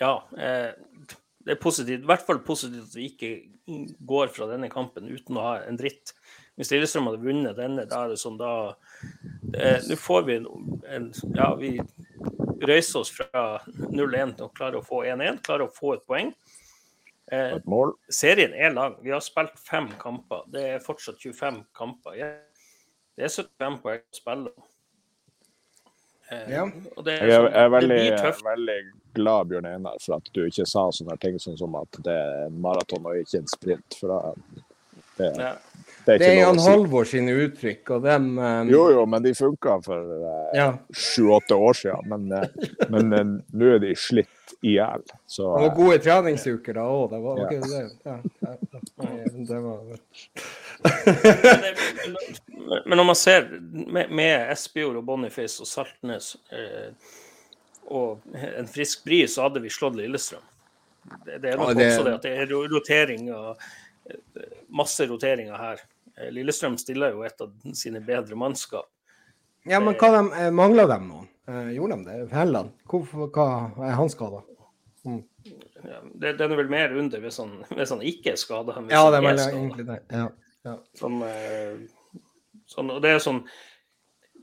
Ja. Eh, det er positivt, i hvert fall positivt at vi ikke går fra denne kampen uten å ha en dritt. Hvis Lillestrøm hadde vunnet denne, da er det sånn da eh, Nå får vi en Ja, vi røyser oss fra 0-1 til å klare å få 1-1, klare å få et poeng. Eh. Serien er lang. Vi har spilt fem kamper. Det er fortsatt 25 kamper. Det er 75 poeng å spille. Eh, ja. Det er, jeg er, sånn, er veldig, veldig, glad Bjørn Einar, for at du ikke sa sånne ting sånn som at det er maraton og ikke en sprint. For da, det, ja. Det er, det er Jan Halvor sine uttrykk, og dem um... Jo, jo, men de funka for sju-åtte uh, år siden. Men, uh, men uh, nå er de slitt i hjel. Det var gode treningsuker da òg, det var ikke det? Ja, ja, det var Men når man ser med, med Espejord og Boniface og Saltnes eh, og en frisk bry, så hadde vi slått Lillestrøm. Det, det er nok ja, det... også det at det er rotering og masse roteringer her. Eh, Lillestrøm stiller jo et av sine bedre mannskap. Ja, men hva de, mangla mangler de noen? Eh, gjorde de det? Helland? Hvorfor, hva er han skada? Mm. Ja, den er vel mer under hvis han, hvis han ikke er skada. Ja, det er egentlig det. Ja, ja. Sånn, sånn, og det er sånn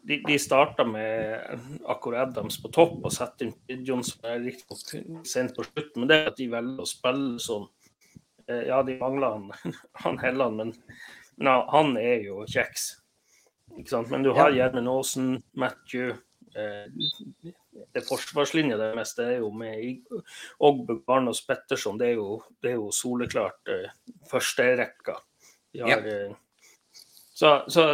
de, de starta med Akor Adams på topp og setter inn Johnson riktignok sent på slutten, men det er at de velger å spille sånn Ja, de mangler han, <laughs> han Helland, men men han er jo kjeks. Men du har ja. Gjermund Aasen, Matthew eh, Det forsvarslinja det meste er jo med Ogbu, Barnos Petterson. Det er jo, det er jo soleklart eh, førsterekka. Ja. Eh, så, så,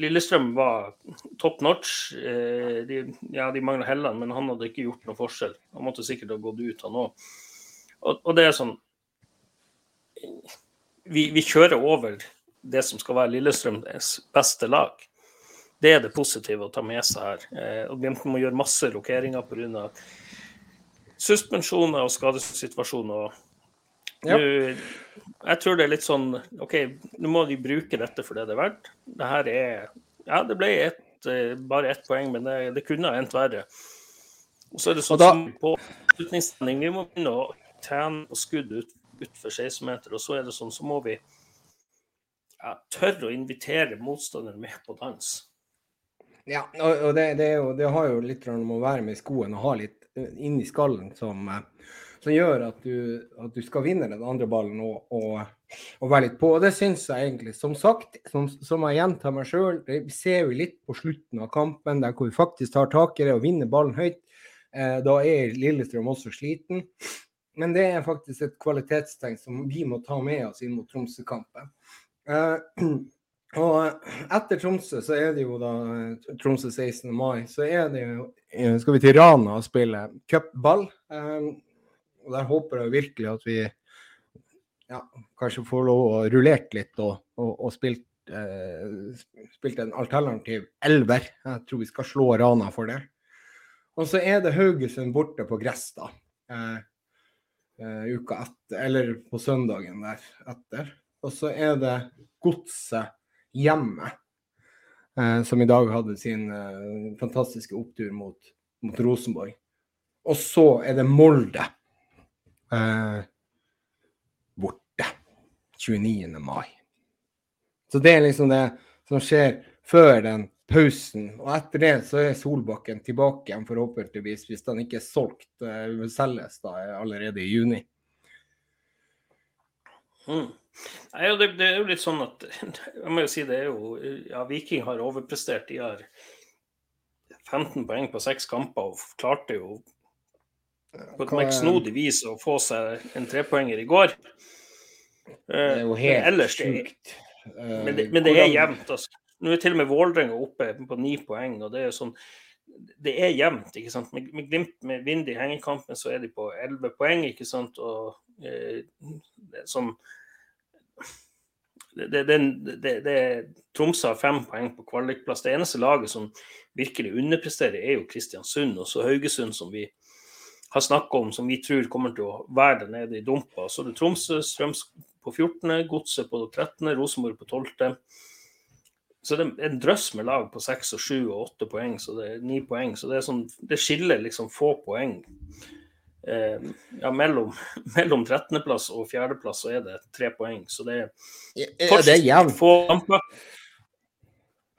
Lillestrøm var top notch. Eh, de, ja, de mangla Helland, men han hadde ikke gjort noe forskjell. Han måtte sikkert ha gått ut, han òg. Og, og det er sånn vi, vi, kjører over det som skal være Lillestrøms beste lag. Det er det positive å ta med seg her. Eh, og Glimt må gjøre masse rokeringer pga. suspensjoner og skadesituasjoner. Ja. jeg tror det er litt sånn OK, nå må de bruke dette for det det er verdt. Det her er Ja, det ble et, eh, bare ett poeng, men det, det kunne ha endt verre. Og så er det sånn da... på avslutningstrening, vi må begynne å tjene på skudd ut utfor 16-meter. Og så er det sånn, så må vi ja, tørre å invitere motstanderen med på dans. Ja, og det, det, jo, det har jo litt med å være med i skoen og ha litt eh, inni skallen som, eh, som gjør at du, at du, skal vinne den andre ballen og, og, og være litt på. Og det syns jeg egentlig. Som sagt, som, som jeg gjentar meg sjøl, vi ser vi litt på slutten av kampen der hvor vi faktisk tar tak i det og vinner ballen høyt. Eh, da er Lillestrøm også sliten. Men det er faktisk et kvalitetstegn som vi må ta med oss inn mot Tromsø-kampen. Uh, <clears throat> og etter Tromsø så er det jo da Tromsø 16. mai, så er det jo eh, skal vi til Rana og spille cupball. Um, og der håper jeg virkelig at vi ja, kanskje får lov å rullert litt og, og, og spilt, uh, spilt en alternativ elver. Jeg tror vi skal slå Rana for det. Og så er det Haugesund borte på gress, da. Uh, uh, uka etter, eller på søndagen der etter. Og så er det Godset hjemme, uh, som i dag hadde sin uh, fantastiske opptur mot, mot, Rosenborg. Og så er det Molde borte. 29. mai. Så det er liksom det som skjer før den pausen. Og etter det så er Solbakken tilbake igjen, forhåpentligvis, hvis den ikke er solgt. Uh, selges da allerede i juni. Mm. Nei, det, det, er jo litt sånn at <laughs> Jeg må jo si det er jo Ja, Viking har overprestert. De har 15 poeng på seks kamper og klarte jo på et merksnodig vis å få seg en trepoenger i går. Det er jo helt sjukt. Men det, men det er jevnt. altså. Nå er til og med Vålerenga oppe på ni poeng. og Det er jo sånn, det er jevnt. ikke sant? Med, med Glimt med vind i hengekampen så er de på elleve poeng. ikke sant? Og eh, som det, det, det, det, Tromsø har fem poeng på kvalikplass. Det eneste laget som virkelig underpresterer, er jo Kristiansund. Og så Haugesund, som vi har snakka om, som vi tror kommer til å være der nede i dumpa. Så det er Tromsø, Strøms på 14., Godset på 13., Rosenborg på 12. Så det er en drøss med lag på 6 og 7 og 8 poeng, så det er 9 poeng. Så det, sånn, det skiller liksom få poeng. Eh, ja, mellom, <laughs> mellom 13.-plass og 4.-plass så er det tre poeng. Så det er ja, det er jevnt. få kamper.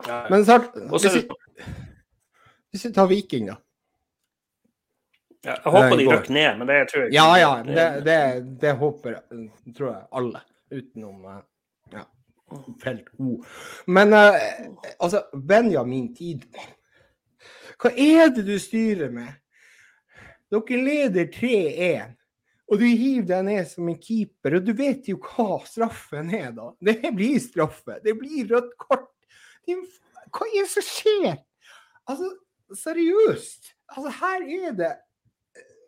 Ja. Men snart, hvis, vi, hvis vi tar Viking, da. Ja, jeg håper de røkker ned, men det tror jeg ikke. Ja, ja. Det, det, det håper tror jeg alle, utenom eh, felt O. Men uh, altså, Benjamin tid Hva er det du styrer med? Dere leder 3-1, og du hiver deg ned som en keeper. Og du vet jo hva straffen er, da. Det blir straffe. Det blir rødt kort. Hva er det som skjer? Altså, seriøst. Altså, her er det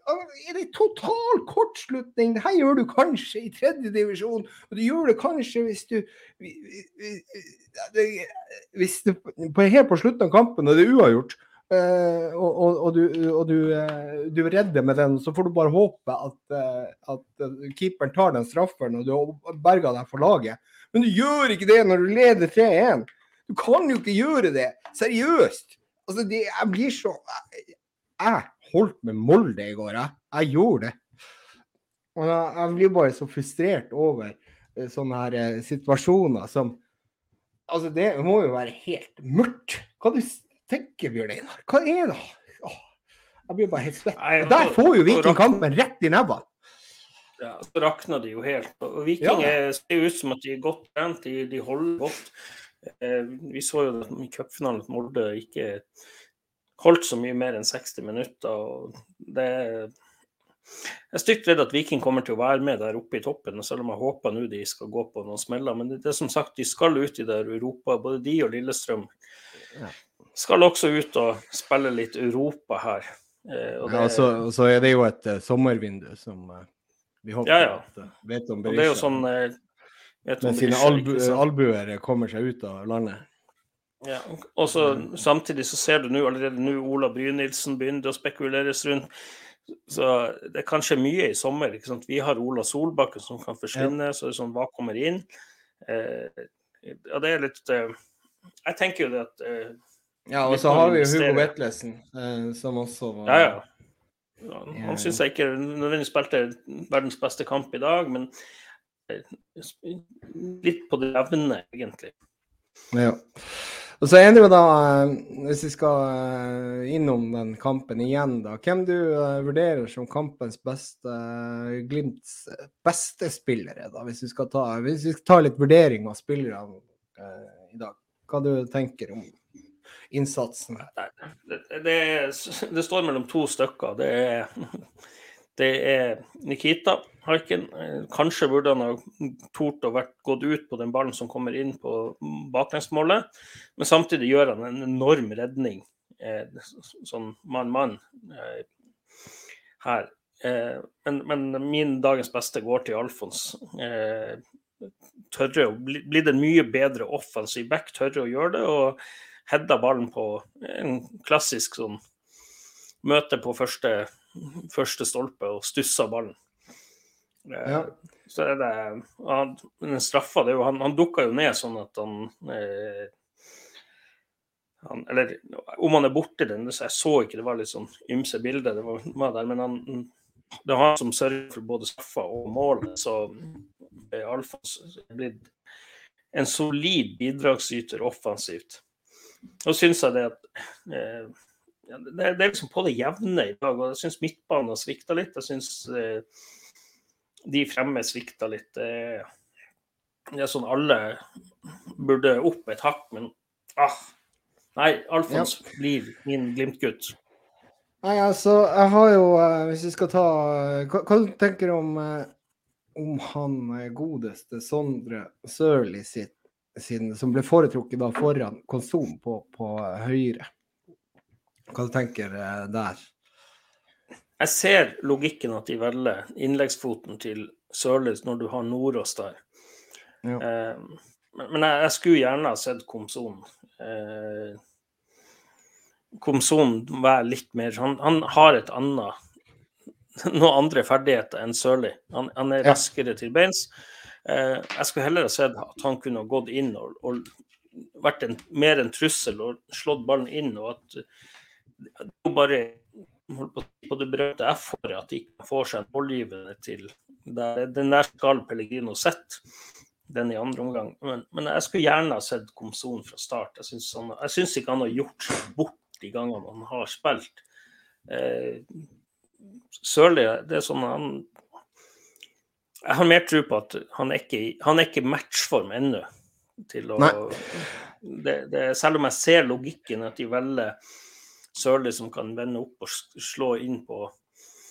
er det total kortslutning. Det her gjør du kanskje i tredje divisjon, og du gjør det kanskje hvis du hvis du Helt på slutten av kampen, og det er uavgjort, uh, og, og, og, du, og du, du, er redder med den, så får du bare håpe at, uh, at keeperen tar den straffen og du berger deg for laget. Men du gjør ikke det når du leder 3-1. Du kan jo ikke gjøre det. Seriøst. Altså, det, jeg blir så Jeg holdt med Molde i går. Jeg, jeg gjorde det. Og jeg, jeg, blir bare så frustrert over uh, sånne her uh, situasjoner som Altså, det må jo være helt mørkt. Hva du tenker Bjørn Einar? Hva er det? Åh, jeg blir bare helt svett. Og der får jo Viking kampen rett i nebbene. Ja, så rakner de jo helt. Og Viking ja. ser ut som at de er godt trent, de, de holder godt. Eh, vi så jo i cupfinalen at Molde ikke holdt så mye mer enn 60 minutter. og det jeg er stygt redd at Viking kommer til å være med der oppe i toppen, selv om jeg håper nå de skal gå på noen smeller. Men det, er som sagt, de skal ut i der Europa, både de og Lillestrøm. Skal også ut og spille litt Europa her. Eh, og det, ja, så, så, er det jo et uh, sommervindu som uh, vi håper ja, ja. at uh, vet om Berisha. Det er jo sånn, Med sine albu albuer kommer seg ut av landet. Ja, og så Samtidig så ser du nå allerede nå Ola Brynildsen begynner å spekuleres rundt. Så det er kanskje mye i sommer. ikke sant? Vi har Ola Solbakken som kan forsvinne. Ja. så det er sånn, Hva kommer inn? Eh, ja, det er litt eh, Jeg tenker jo det at eh, Ja, og så har vi jo Hugo Vetlesen, eh, som også var Ja, ja. ja han syns jeg ikke nødvendigvis spilte verdens beste kamp i dag, men eh, litt på det jevne, egentlig. Ja. Og så er det jo da, eh, hvis vi skal eh, innom den kampen igjen, da. Hvem du uh, vurderer som kampens beste Glimts beste spillere, da? Hvis vi skal ta, hvis vi skal ta litt vurdering av spillerne eh, i dag. Hva du tenker om innsatsen? Det, det, det står mellom to stykker. Det er, det er Nikita Haiken. Kanskje burde han ha tort å vært gått ut på den ballen som kommer inn på baklengsmålet, men samtidig gjør han en enorm redning, eh, sånn mann-mann, eh, her. Eh, men, men, min dagens beste går til Alfons. Eh, tørre å bli, bli en mye bedre offensiv back, tørre å gjøre det, og hedda ballen på en klassisk sånn møte på første, første stolpe og stussa ballen. Eh, ja. Så er det han, Den straffa det er jo, Han, han dukka jo ned sånn at han, eh, han Eller om han er borti den Jeg så ikke, det var litt sånn ymse bilde, det var, var der, men han, det var han som sørger for både straffa og målet. Så er Alfons blitt en solid bidragsyter offensivt. Og syns jeg det at eh, det, er liksom på det jevne i dag. og Jeg syns midtbanen svikta litt. Jeg syns eh, de fremme svikta litt. Det, det, er sånn alle burde opp et hakk, men ah, Nei, Alfons ja. blir min Glimt-gutt. Nei, altså, jeg har jo eh, Hvis vi skal ta Hva, hva tenker du om, eh, om han godeste Sondre Sørli sitt sin, som ble foretrukket da foran konsum på, på høyre? Hva du tenker du eh, der? Jeg ser logikken at de velger innleggsfoten til Sørlis når du har Nordås der. Ja. Eh, men jeg, jeg, skulle gjerne ha sett Komson. Eh, Komson være litt mer han, han, har et annet <laughs> noen andre ferdigheter enn Sørli. Han, han, er raskere ja. til beins. Eh, jeg skulle heller ha sett at han kunne ha gått inn og, og vært en, mer en trussel og slått ballen inn. og at det er bare på det berømte F-året at de ikke får seg en målgivende til der, Den der skal Pellegrino sett, den i andre omgang. Men, men, jeg skulle gjerne ha sett Komson fra start. Jeg syns ikke han har gjort seg bort de gangene han har spilt. Eh, Sørli, det er sånn han Jeg har mer tro på at han er ikke, han er ikke matchform ennå. til å det, det, Selv om jeg ser logikken at de velger Sørli som kan vende opp og slå inn på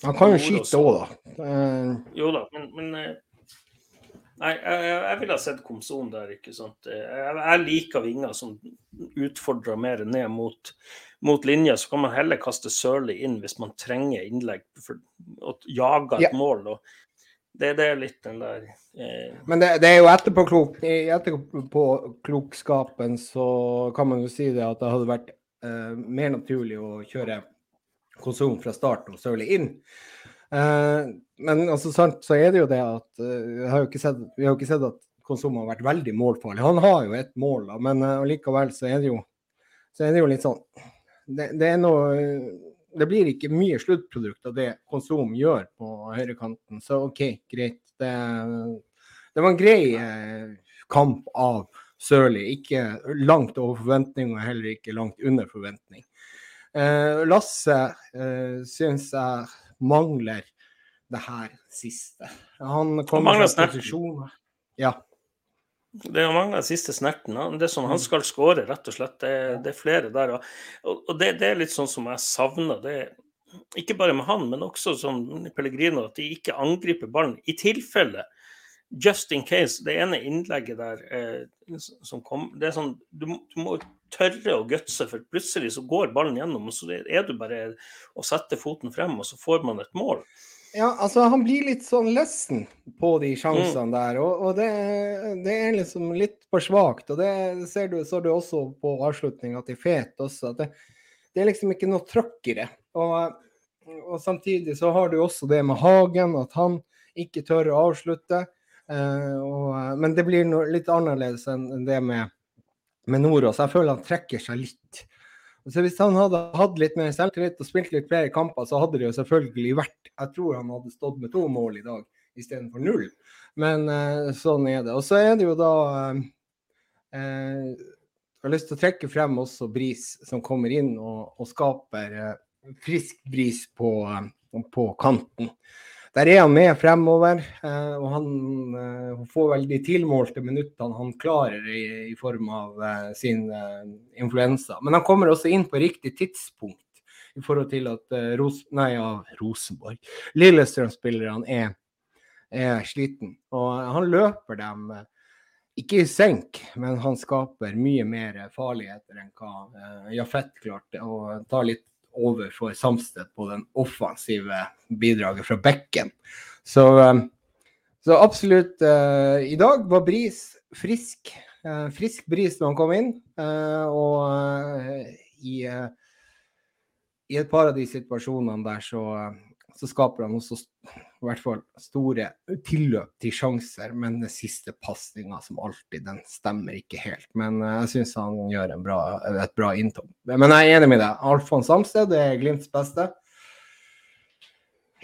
Han kan jo skyte òg, da. Uh... Jo da, men, men eh, Nei, jeg, jeg ville ha sett Komson der, ikke sant. Jeg, jeg liker vinger som utfordrer mer ned mot, mot linja. Så kan man heller kaste Sørli inn hvis man trenger innlegg for å jage et ja. mål. Og det, det, er litt den der eh... Men det, det, er jo etterpåklok, i etterpåklokskapen så kan man jo si det at det hadde vært uh, mer naturlig å kjøre konsum fra start og Sørli inn. Uh, men altså, sant, så er det jo det at uh, har sett, Vi har jo ikke sett at konsum har vært veldig målfarlig. Han har jo et mål, da, men allikevel så er det jo så er det jo litt sånn det, det, noe Det blir ikke mye sluttprodukt av det konsum gjør på høyrekanten, så OK, greit. Det, det var en grei kamp av Sørli. Ikke langt over forventning, og heller ikke langt under forventning. Eh, Lasse eh, syns jeg mangler det her siste. Han kommer fra posisjoner Ja. Det mangler siste snerten. Det er sånn, Han skal skåre, rett og slett. Det, det er flere der. Og, og det, det, er litt sånn som jeg savner. det ikke bare med han, men også som Pellegrino, at de ikke angriper ballen. I tilfelle just in case, det ene innlegget der eh, som kom det er sånn, du, du, må tørre å gutse, for plutselig så går ballen gjennom, og så er du bare å sette foten frem, og så får man et mål. Ja, altså han blir litt sånn lessen på de sjansene mm. der, og, og det, det, er liksom litt for svakt. Og det ser du, så du også på avslutninga til Fet også, at det, det, er liksom ikke noe trøkk i det. Og, og samtidig så har du også det med Hagen, at han ikke tør å avslutte. Uh, og, men det blir noe litt annerledes enn det med, med Nordås. Jeg føler han trekker seg litt. Så Hvis han hadde hatt litt mer selvtillit og spilt litt flere kamper, så hadde det jo selvfølgelig vært Jeg tror han hadde stått med to mål i dag istedenfor null. Men uh, sånn er det. Og så er det jo da eh, Jeg har lyst til å trekke frem også Bris, som kommer inn og, og skaper frisk bris på, på kanten. Der er han med fremover, eh, og han eh, får vel de tilmålte minuttene han klarer i, i form av eh, sin influensa. Men han kommer også inn på riktig tidspunkt i forhold til at Ros nei, ja, Rosenborg Lillestrøm-spillerne er, er sliten. Og han løper dem ikke i senk, men han skaper mye mer farligheter enn hva Jafet klarte. Og tar litt over Samsted på den offensive bidraget fra bekken. Så, eh, så absolutt uh, I dag var Bris frisk. Uh, frisk bris når han kom inn. Og i, i, et par av de situasjonene der så, så skaper han også i hvert fall store tilløp til sjanser, men den siste pasninga som alltid, den stemmer ikke helt. Men uh, jeg syns han gjør bra, et bra inntog. Men jeg er enig med deg. Alfons Samsted er Glimts beste.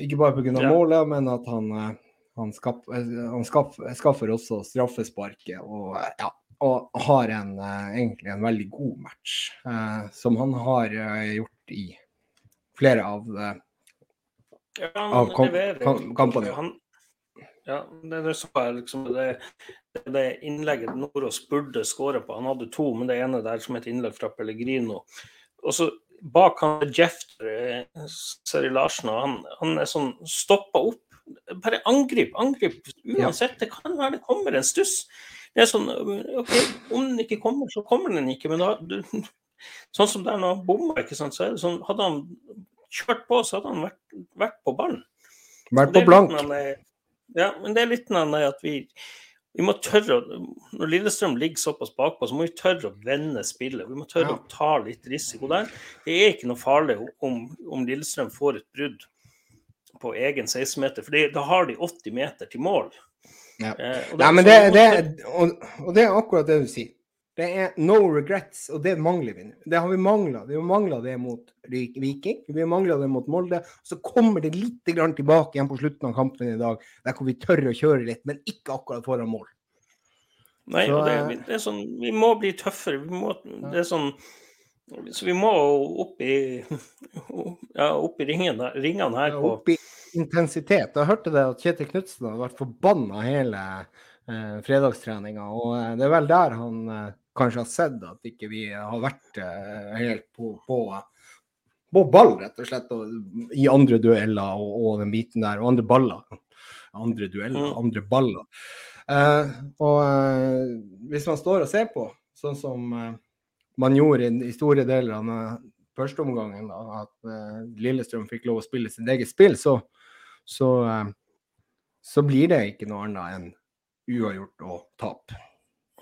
Ikke bare pga. Ja. målet, men at han, uh, Han, skaff, han skaff, skaffer også straffesparket og, ja, og har en, egentlig en veldig god match, eh, som han har gjort i flere av, ja, av kom, kom, kampene. Han, ja, det, det liksom det, det innlegget Nordås burde skåre på. Han hadde to, men det ene der som et innlegg fra Pellegrino. Og så bak han Jeff Seri Larsen, og han, han er sånn stoppa opp. Bare angrip, angrip. Uansett, det kan være det kommer en stuss. Det er sånn, ok, Om den ikke kommer, så kommer den ikke. Men da, du, sånn som der når han bomma, ikke sant, så er det sånn Hadde han kjørt på, så hadde han vært, vært på ballen. Vært på blank. Ja, men det er litt av at vi vi må tørre, Når Lillestrøm ligger såpass bakpå, så må vi tørre å vende spillet. Vi må tørre ja. å ta litt risiko der. Det er ikke noe farlig om, om Lillestrøm får et brudd på egen 16-meter, for da har de 80 meter til mål. Ja. Eh, Nei, men det, det, og, og det er akkurat det du sier. Det er no regrets, og det mangler vi nå. Det har vi mangla. Vi har mangla det mot Viking, vi har mangla det mot Molde. Så kommer det litt tilbake igjen på slutten av kampen i dag, der hvor vi tør å kjøre litt, men ikke akkurat foran mål. Nei, så, det, eh, det, er sånn, vi må bli tøffere. Vi må, det er sånn, så vi må opp i, <laughs> ja, opp i ringene, ringene her. På. Opp i intensitet. Jeg hørte det at Kjetil Knutsen hadde vært forbanna hele eh, fredagstreninga. Og eh, det er vel der han eh, kanskje har sett at ikke vi har vært uh, helt på, på, på, ball, rett og slett, og, i andre dueller og, og, den biten der, og andre baller. Andre dueller, mm. andre baller. Eh, og eh, hvis man står og ser på, sånn som man gjorde i, i, store deler av den første omgangen, da, at Lillestrøm fikk lov å spille sitt eget spill, så, så, så blir det ikke noe annet enn uavgjort og tap.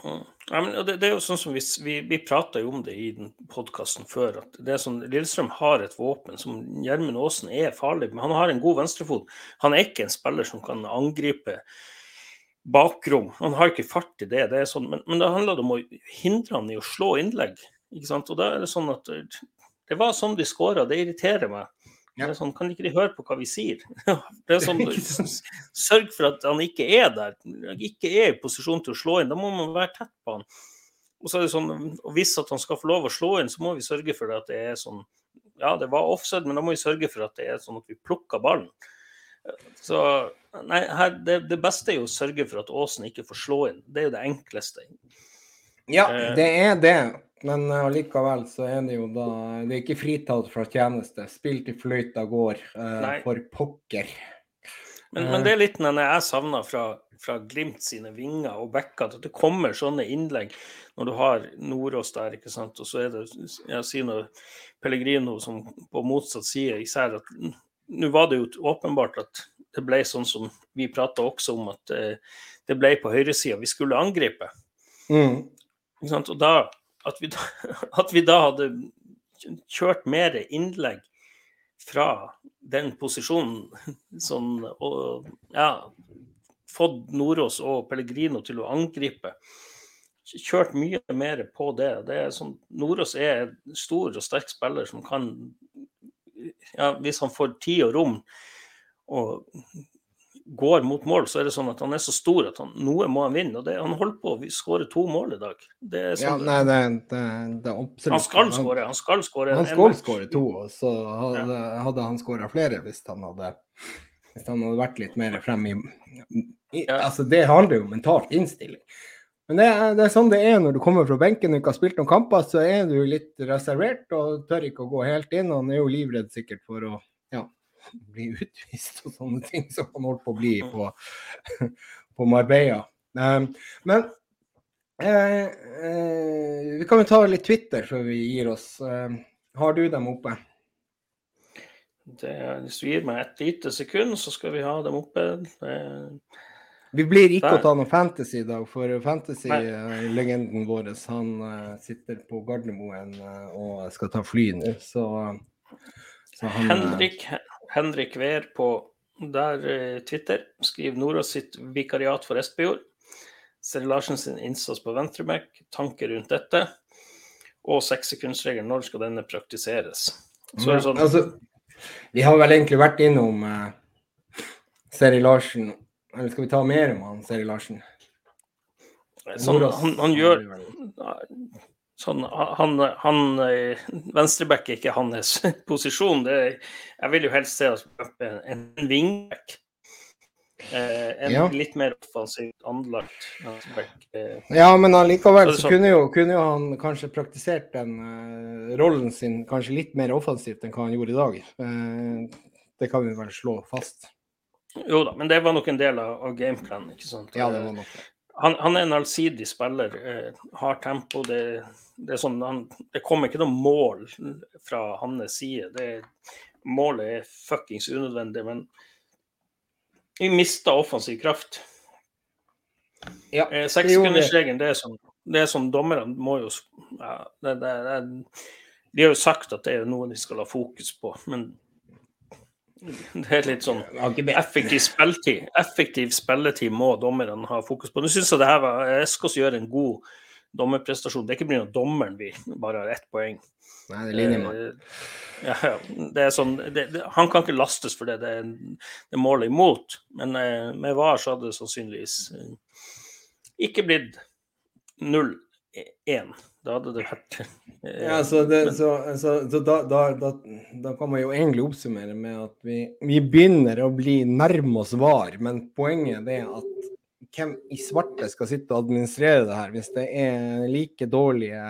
Mm. Ja, men det, det, er jo sånn som Vi, vi, vi prata jo om det i den podkasten før. at det er sånn, Lillestrøm har et våpen som Gjermund Aasen er farlig men Han har en god venstrefot. Han er ikke en spiller som kan angripe bakrom. Han har ikke fart i det. det er sånn, men, men det handler om å hindre han i å slå innlegg. ikke sant? Og da er Det sånn at det var sånn de skåra. Det irriterer meg. Ja. Sånn, Kan ikke de høre på hva vi sier? <laughs> Det er sånn, <laughs> Sørg for at han ikke er der, ikke er i posisjon til å slå inn. Da må man være tett på han. Og så er det sånn, og Hvis at han skal få lov å slå inn, så må vi sørge for at det er sånn Ja, det var offside, men da må vi sørge for at det er sånn at vi plukker ballen. Så nei, her, det, det, beste er jo å sørge for at Åsen ikke får slå inn. Det er jo det enkleste. Ja, eh, det er det. Men allikevel så er det jo da Det er ikke fritatt fra tjeneste. Spilt i fløyta går, uh, for pokker. Men, men, det er litt den jeg savner fra, fra, Glimt sine vinger og backer, at det kommer sånne innlegg når du har Nordås der, ikke sant. Og så er det jeg sier noe Pellegrino som på motsatt side, især at nå var det jo åpenbart at det ble sånn som vi prata også om, at det ble på høyresida. Vi skulle angripe. Mm. Og da at vi, da, <laughs> at vi da hadde kjørt mer innlegg fra den posisjonen <laughs> sånn, og ja, fått Nordås og Pellegrino til å angripe. Kjørt mye mer på det. det er sånn, Nordås er en stor og sterk spiller som kan ja, Hvis han får tid og rom og går mot mål, så er det sånn at han er så stor at han, noe må han vinne. og det, Han holdt på å skåre to mål i dag. Det er sånn, ja, nei, det, det, det absolutt Han skal skåre. Han skal skåre Han skal skåre to, og så hadde, ja. hadde han skåra flere hvis han hadde hvis han hadde vært litt mer frem i, i ja. altså Det handler jo om mentalt innstilling. Men det er, det er, sånn det er når du kommer fra benken og ikke har spilt noen kamper, så er du litt reservert og tør ikke å gå helt inn. Han er jo livredd sikkert for å ja, bli utvist og sånne ting som han holdt på å bli på, <laughs> på Marbella. Um, men eh, eh, vi kan jo ta litt Twitter før vi gir oss. Uh, har du dem oppe? Det, hvis du gir meg et lite sekund, så skal vi ha dem oppe. Det, vi blir ikke der. å ta noe fantasy i dag, for fantasy-legenden vår han uh, sitter på Gardermoen uh, og skal ta fly nå, så, så han, Henrik, Henrik Wehr på der eh, Twitter skriver Nordås sitt vikariat for Espejord. Seri Larsen sin innsats på venstreback, tanker rundt dette. Og sekssekundsregelen, når skal denne praktiseres? Så er det sånn... Altså, vi har vel egentlig vært innom uh, Seri Larsen Eller skal vi ta mer om han Seri Larsen? Sånn, han, han gjør sånn, han, han Venstreback er ikke hans <laughs> posisjon. Det, jeg vil jo helst se oss en, en wingback. Eh, en Ja. litt mer offensivt anlagt venstreback. Eh, Ja, men allikevel Så så sånn- kunne jo, kunne jo han kanskje praktisert den eh, rollen sin kanskje litt mer offensivt enn hva han gjorde i dag. Eh, det kan vi vel slå fast. jo da, men det var nok en del av, av gameplanen. ikke sant? Ja, det var nok det. Han, han er en allsidig spiller. Eh, har tempo. Det, det, er sånn, han, det kommer ikke noe mål fra hans side. Det, målet er fuckings unødvendig, men vi mista offensiv kraft. Ja, Eh, det. Sekssekundersregelen, det er sånn det er sånn dommerne må jo ja, det, det, det, De har jo sagt at det er noe de skal ha fokus på, men <laughs> det er litt sånn effektiv spilletid. Effektiv spilletid må dommeren ha fokus på. Nå syns jeg det her var Eskås gjør en god dommerprestasjon. Det er ikke pga. dommeren vi bare har ett poeng. Nei, det er linjemann. Eh, Ja, ja. Det er sånn, det, det, han kan ikke lastes for det. Det er, det er målet imot. Men eh, med VAR så hadde det sannsynligvis eh, ikke blitt 0-1. Da hadde det vært <laughs> Ja, så, det, så, så, så da, da, da, da kan man jo egentlig oppsummere med at vi, vi begynner å bli nærme oss VAR, men poenget er at hvem i svarte skal sitte og administrere det her, hvis det er like dårlige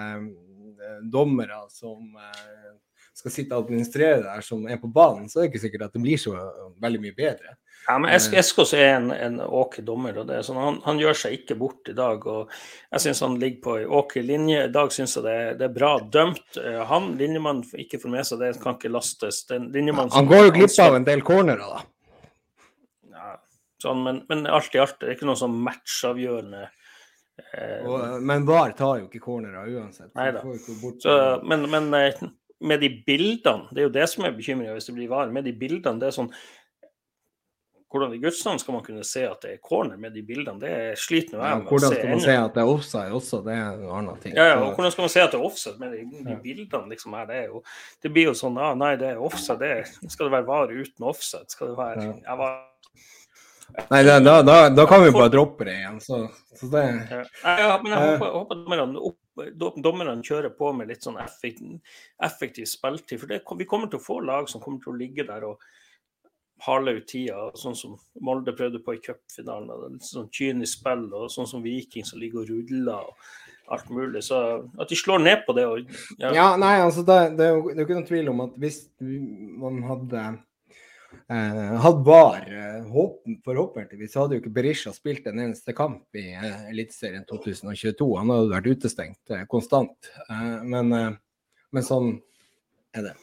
dommere som eh, skal sitte og administrere det her, som er på banen, så er det ikke sikkert at det blir så veldig mye bedre. Ja, men es Eskås er en, en ok dommer. og det er sånn, han, han gjør seg ikke bort i dag. og Jeg syns han ligger på ei ok linje. I dag syns jeg det, det er bra dømt. Eh, Han, linjemannen, ikke får med seg det, kan ikke lastes. Den Han går jo glipp av en del cornerer, da. Ja, sånn, men, men alt i alt det er ikke noe sånn matchavgjørende. Eh, Og, men VAR tar jo ikke cornerer uansett. så men, men eh, med de bildene, det er jo det som er bekymringa hvis det blir var. Med de bildene, det er sånn Hvordan i Guds navn skal man kunne se at det er corner med de bildene? Det sliter nå Ja, jeg med å hvordan skal man se at det er offside også? Det er en annen ting. Ja, ja, og hvordan skal man se at det er offside med de, de Ja. bildene liksom her? Det, jo, det blir jo sånn ah, Nei, det er offside. Det, skal det være var uten offside? Skal det være Ja. Nei, da, da, da, kan vi bare droppe det igjen. Så, så det ja. Ja, men jeg Eh. håper, jeg håper dommerne, opp, dommerne kjører på med litt sånn effektiv, effektiv spilletid. For det, vi kommer til å få lag som kommer til å ligge der og hale ut tida, sånn som Molde prøvde på i cupfinalen. Litt sånn kynisk spill, og sånn som Viking som ligger og ruller og alt mulig. Så at de slår ned på det og ja, Ja, nei, altså det, det, er jo, det er jo ikke noen tvil om at hvis man hadde eh, hatt VAR, eh, forhåpentligvis, hadde jo ikke Berisha spilt en eneste kamp i eh, Eliteserien 2022. Han hadde vært utestengt eh, konstant. Men, men sånn er det.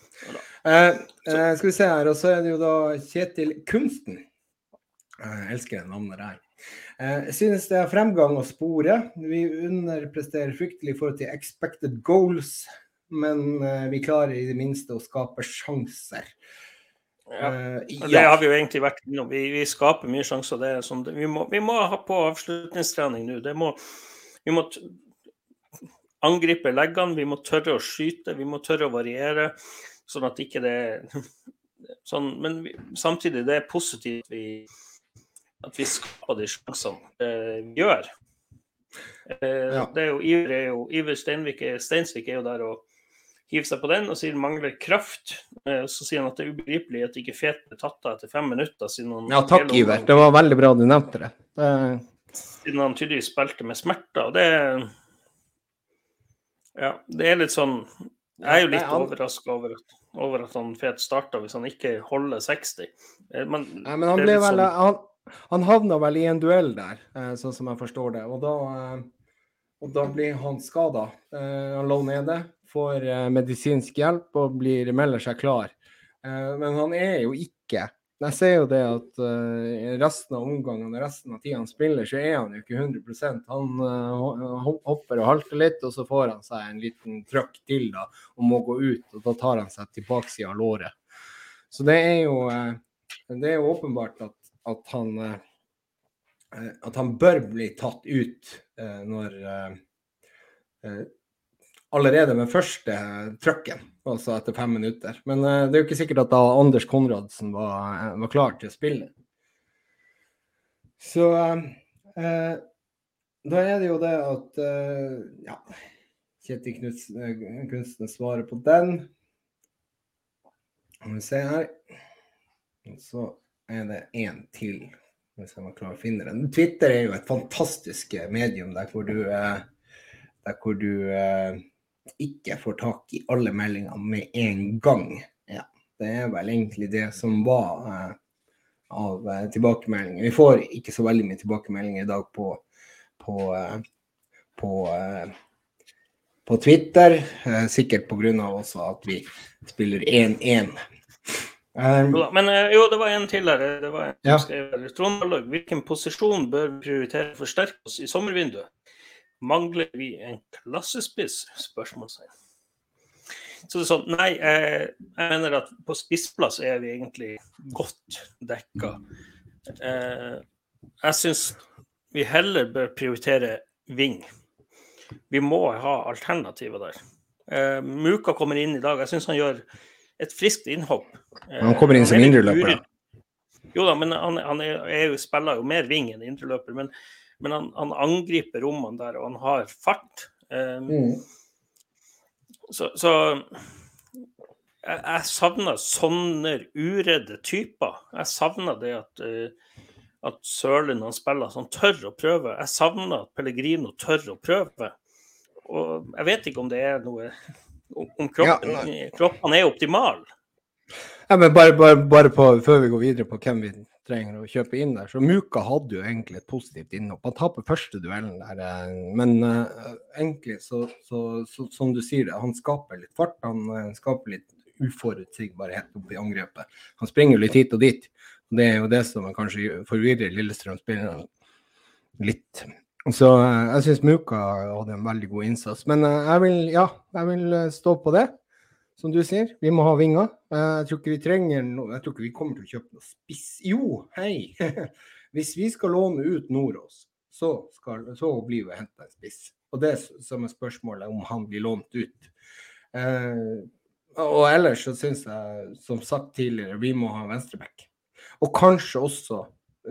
Skal vi se her, og så er det jo da Kjetil Kunsten. Jeg elsker det navnet der. Jeg synes det er fremgang å spore. Vi underpresterer fryktelig i forhold til expected goals, men vi klarer i det minste å skape sjanser. Ja. Eh, Det har vi jo egentlig vært innom. Vi, vi skaper mye sjanser. Det er sånn, vi, må, vi må ha på avslutningstrening nå. Det må, vi må angripe leggene, vi må tørre å skyte, vi må tørre å variere. Sånn at ikke det <laughs> sånn, Men vi, samtidig, det er positivt vi, at vi skaper de sjansene eh, vi gjør. Eh, Ja. det er jo, Iver, er jo, Iver Steinvik, Steinsvik er jo der og hiver seg på den og sier mangler kraft. Eh, Så sier han at det er ubegripelig at ikke Fet ble tatt av etter fem minutter. Siden han, Ja, takk, Iver. Det var veldig bra du nevnte det. det. Siden han tydeligvis spilte med smerter. Og det Ja, det er litt sånn Jeg er jo litt overraska over, at- over at han Fet starta hvis han ikke holder 60. Eh, Men, Nei, men han det ble vel sånn- han, han havna vel i en duell der, eh, sånn som jeg forstår det. Og da, og da blir han skada. Eh, han lå nede, får eh, medisinsk hjelp og blir, melder seg klar. Eh, men han er jo ikke Jeg ser jo det at resten av omgangene, resten av tida han spiller, så er han jo ikke 100 Han hopper og halter litt, og så får han seg en liten trøkk til da, og må gå ut. Og da tar han seg til baksida av låret. Så det er jo det er jo åpenbart at, at han at han bør bli tatt ut når eh, eh, Allerede med første eh, trøkken, altså etter fem minutter. Men eh, det er jo ikke sikkert at da Anders Konradsen var, eh, var klar til å spille. Så eh, da er det jo det at eh, Ja. Kjetil Knutsen svarer på den. Skal vi se her. Så er det én til. Hvis jeg må klare å finne den. Twitter er jo et fantastisk medium der hvor du, eh, der hvor du eh, ikke får tak i alle meldingene med en gang. Ja, det er vel egentlig det som var eh, av eh, tilbakemeldinger. Vi får ikke så veldig mye tilbakemeldinger i dag på, på, eh, på, eh, på Twitter. Eh, sikkert pga. at vi spiller 1-1. Um, Men eh, jo, det var en til her. Det var en Ja. skrev. Trond hvilken posisjon bør vi prioritere å forsterke oss i sommervinduet? Mangler vi en klassespiss? Spørsmålstegn. Så det er sånn, nei, eh, jeg mener at på spissplass er vi egentlig godt dekka. Eh, jeg syns vi heller bør prioritere ving. Vi må ha alternativer der. Eh, Muka kommer inn i dag. Jeg syns han gjør et friskt innhopp. Han kommer inn som er indreløper, da. Jo da, men han, han er, er jo, spiller jo mer ving enn indreløper. Men, men han, han angriper rommene der, og han har fart. Um, mm. så, så jeg, jeg savner sånne uredde typer. Jeg savner det at, uh, at Sørlund han spiller, så han tør å prøve. Jeg savner at Pellegrino tør å prøve. Og jeg vet ikke om det er noe Om kroppen, kroppen, kroppen er optimal. Ja, men bare, bare, bare på, før vi går videre på hvem vi trenger å kjøpe inn der, så Muka hadde jo egentlig et positivt innhopp. Han taper første duellen der, eh, men uh, egentlig så, så, så, som du sier det, han skaper litt fart. Han uh, skaper litt uforutsigbarhet oppe i angrepet. Han springer litt hit og dit. og Det er jo det som kanskje forvirrer Lillestrøm-spillerne litt. Så eh, jeg syns Muka hadde en veldig god innsats. Men eh, jeg vil, ja, jeg vil eh, stå på det som du sier, vi må ha vinger. Jeg tror ikke vi trenger noe, jeg tror ikke vi kommer til å kjøpe noe spiss. Jo, hei! <laughs> Hvis vi skal låne ut Nordås, så, skal, så blir vi henta en spiss. Og det som er spørsmålet om han blir lånt ut. Og ellers så syns jeg, som sagt tidligere, vi må ha venstreback. Og kanskje også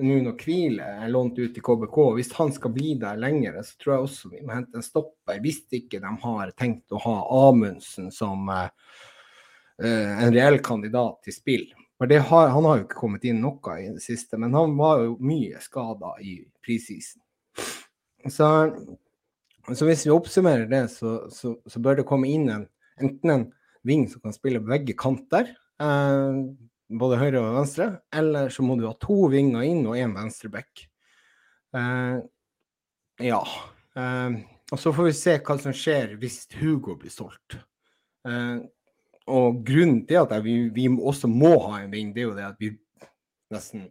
nå når Kvile er lånt ut til KBK, hvis han skal bli der lenger, så tror jeg også vi må hente en stopper. Hvis ikke de har tenkt å ha Amundsen som eh, eh, en reell kandidat til spill. Har, han har jo ikke kommet inn noe i det siste, men han var jo mye skada i prisisen. Så, så hvis vi oppsummerer det, så, så, så bør det komme inn en, enten en ving som kan spille begge kanter, eh, både høyre og venstre, eller så må du ha to vinger inn og én venstreback. Uh, ja. Uh, og så får vi se hva som skjer hvis Hugo blir solgt. Uh, og grunnen til at vi, vi også må ha en ving, det er jo det at vi nesten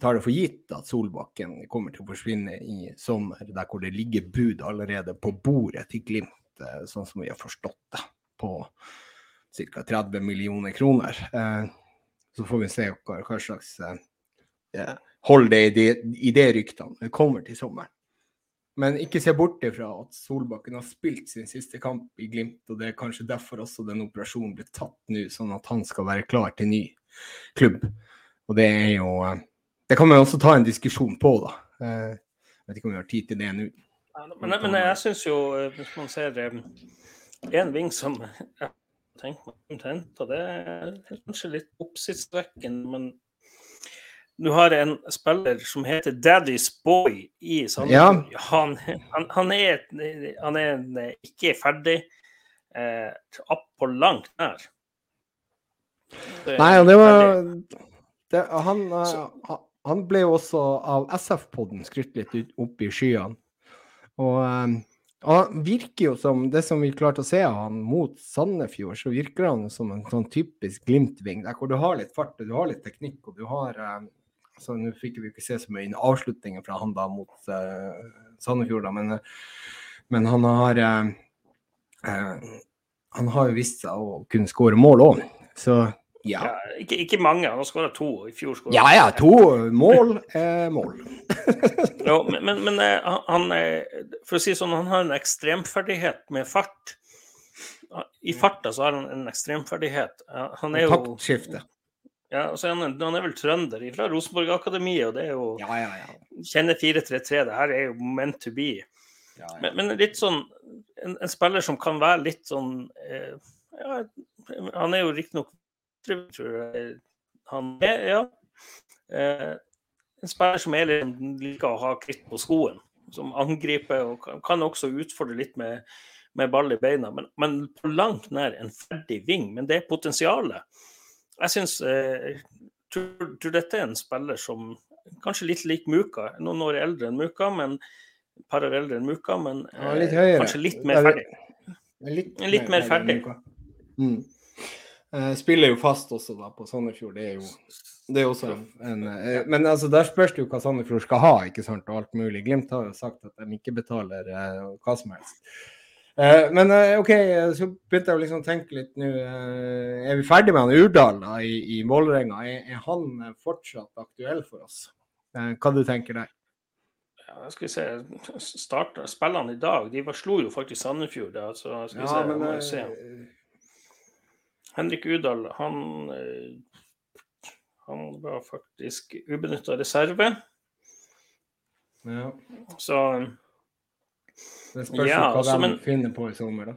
tar det for gitt at Solbakken kommer til å forsvinne i sommer, der hvor det ligger bud allerede på bordet til Glimt, eh, sånn som vi har forstått det, på ca. 30 millioner kroner. Eh, så får vi se hva, hva slags eh, hold det i det, i det ryktene. Det kommer til sommeren. Men ikke se bort ifra at Solbakken har spilt sin siste kamp i Glimt, og det er kanskje derfor også den operasjonen ble tatt nå, sånn at han skal være klar til ny klubb. Og det er jo eh, Det kan man også ta en diskusjon på, da. Eh, Jeg vet ikke om vi har tid til det nå. Men, men jeg syns jo, eh, hvis man ser en ving som jeg meg omtrent. Og det er kanskje litt oppsiktsvekkende, men du har en spiller som heter Daddy's Boy i Sandefjord. Han, han, han, er, han er ikke ferdig eh, opp på langt nær. Nei, det var det, han, eh, han- han ble jo også av SF-podden skrytt litt opp i skyene. Og eh, han virker jo som det som vi klarte å se av han mot Sandefjord, så virker han som en sånn typisk Glimt-ving, der hvor du har litt fart og du har litt teknikk, og du har altså Nå fikk vi ikke se så mye avslutninger fra han da mot uh, Sandefjord, da, men, eh, men han har uh, eh, Han har jo vist seg å kunne skåre mål òg, så ja. Ja, ikke, ikke mange, han har skåra to. I fjor skåra Ja ja, to mål er mål. <laughs> Jo, men, men, men eh, han- er- For å si sånn, han har en ekstremferdighet med fart. I farta så har han en ekstremferdighet. Eh, Han er jo Taktskifte. Ja, altså han, han er vel trønder fra Rosenborg-akademiet, og det er jo Ja, ja, ja. Kjenner 4-3-3. Det her er jo meant to be. ja, ja. Men, men litt sånn en, en spiller som kan være litt sånn eh, ja, Han er jo riktignok tror jeg han er, ja. Eh, en spiller som er litt, liker å ha kritt på skoen. Som angriper og kan, kan også utfordre litt med, med ball i beina. Men, men på langt nær en ferdig ving. Men det er potensialet. Jeg syns eh, tror, tror dette er en spiller som kanskje litt lik Muka. Noen år eldre enn Muka, men par år eldre enn Muka, men Ja, litt eh, kanskje litt mer ferdig. Litt, Litt mer ferdig. Mm. Eh, spiller jo fast også da på Sandefjord. Det er jo det er også en, eh, Men altså, der spørs det jo hva Sandefjord skal ha, ikke sant, og alt mulig. Glimt har jo sagt at de ikke betaler eh, hva som helst. Men OK, så begynte jeg å liksom tenke litt nå. er vi ferdig med han Urdal da, i, i Vålerenga? Er, han fortsatt aktuell for oss? Hva du tenker der? Ja, skal vi se, starter spillene i dag. De var, slo jo faktisk Sandefjord. Da, så skal vi se, men se. Eh, Henrik Udal, han, eh, han var faktisk ubenytta reserve. ja, Så det spørs Ja, hva altså, de men- finner på i sommer, da.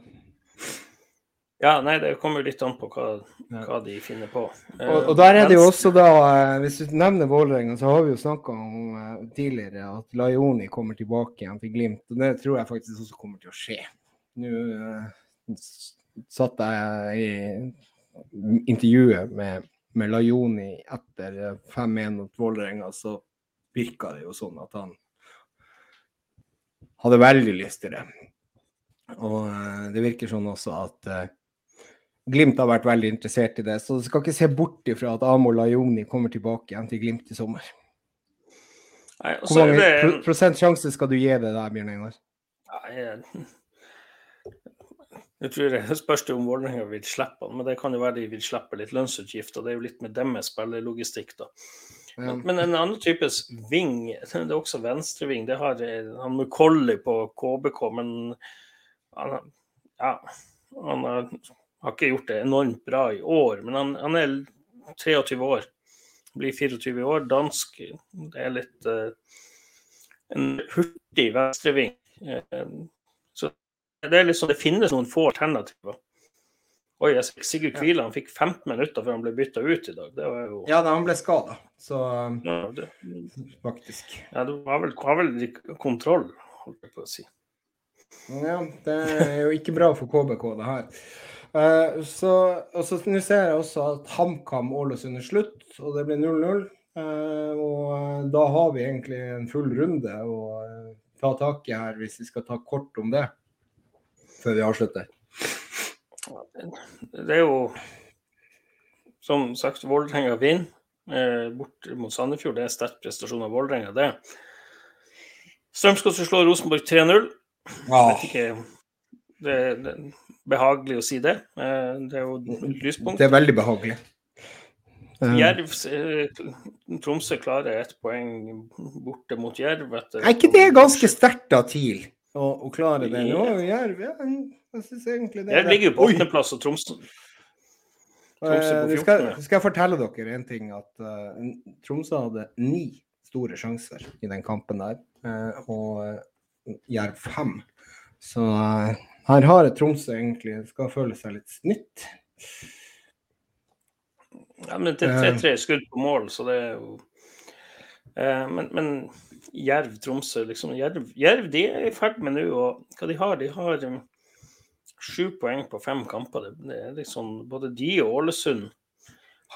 ja, nei, det kommer litt an på hva, Ja. hva de finner på. Eh, Og, og der er det jo også da, eh, hvis du nevner Vålerenga, så har vi jo snakka om eh, tidligere at Laioni kommer tilbake igjen til Glimt. Og det tror jeg faktisk også kommer til å skje. Nå eh, satt jeg i intervjuet med, med Lajoni etter eh, 5-1 mot Vålerenga, så virka det jo sånn at han hadde veldig lyst til det. Og eh, det virker sånn også at uh, Glimt har vært veldig interessert i det, så du skal ikke se bort ifra at Amo Lajoni kommer tilbake igjen til Glimt i sommer. Nei, Hvor mange det pro en- prosent sjanse skal du gi det der, Bjørn Einar? Nei, jeg- tror det spørs det om Vålerenga vil slippe han, men det kan jo være de vil slippe litt lønnsutgifter. Det er jo litt med deres spillerlogistikk, da. Men, men en annen types ving, det er også venstreving, det har eh, han Mukolli på KBK, men han, ja, han har, har ikke gjort det enormt bra i år. Men han, han er 23 år, blir 24 år, dansk. Det er litt uh, en hurtig venstreving. Så det er liksom, det finnes noen få alternativer. Oi, Sigurd Kvile han fikk 15 minutter før han ble bytta ut i dag. Det var jo Ja, da, han ble skada, så um, ja, det, faktisk. ja, du har vel, har vel kontroll, holdt jeg på å si. Ja, det er jo ikke bra for KBK, det her. Uh, så og så nå ser jeg også at HamKam Ålesund er slutt, og det blir 0-0. Uh, og eh, da har vi egentlig en full runde å eh, ta tak i her, hvis vi skal ta kort om det før vi avslutter. Det er jo som sagt Vålerenga vinner eh, bort mot Sandefjord. Det er sterk prestasjon av Vålerenga, det. Strømsgodset slår Rosenborg 3-0. Vet ikke det, det er behagelig å si det. Eh, Det er jo et lyspunkt. Det er veldig behagelig. Eh, Jerv eh, Tromsø klarer ett poeng borte mot Jerv. er ikke det ganske sterkt av TIL å, å klare det? Nå, Jerv, ja, jeg synes egentlig det. er Jerv ligger jo på åttendeplass, og Tromsø Tromsø på Eh, skal, skal jeg fortelle dere en ting, at uh, Tromsø hadde ni store sjanser i den kampen der, uh, og uh, Jerv fem. Så her har Tromsø egentlig skal føle seg litt snytt. Ja, men det er tre skudd på mål, så det er jo Men, men Jerv, Tromsø liksom, Jerv, Jerv de er i ferd med nå og Hva de har de? har um, sju poeng på fem kamper. Det, er liksom Både de og Ålesund,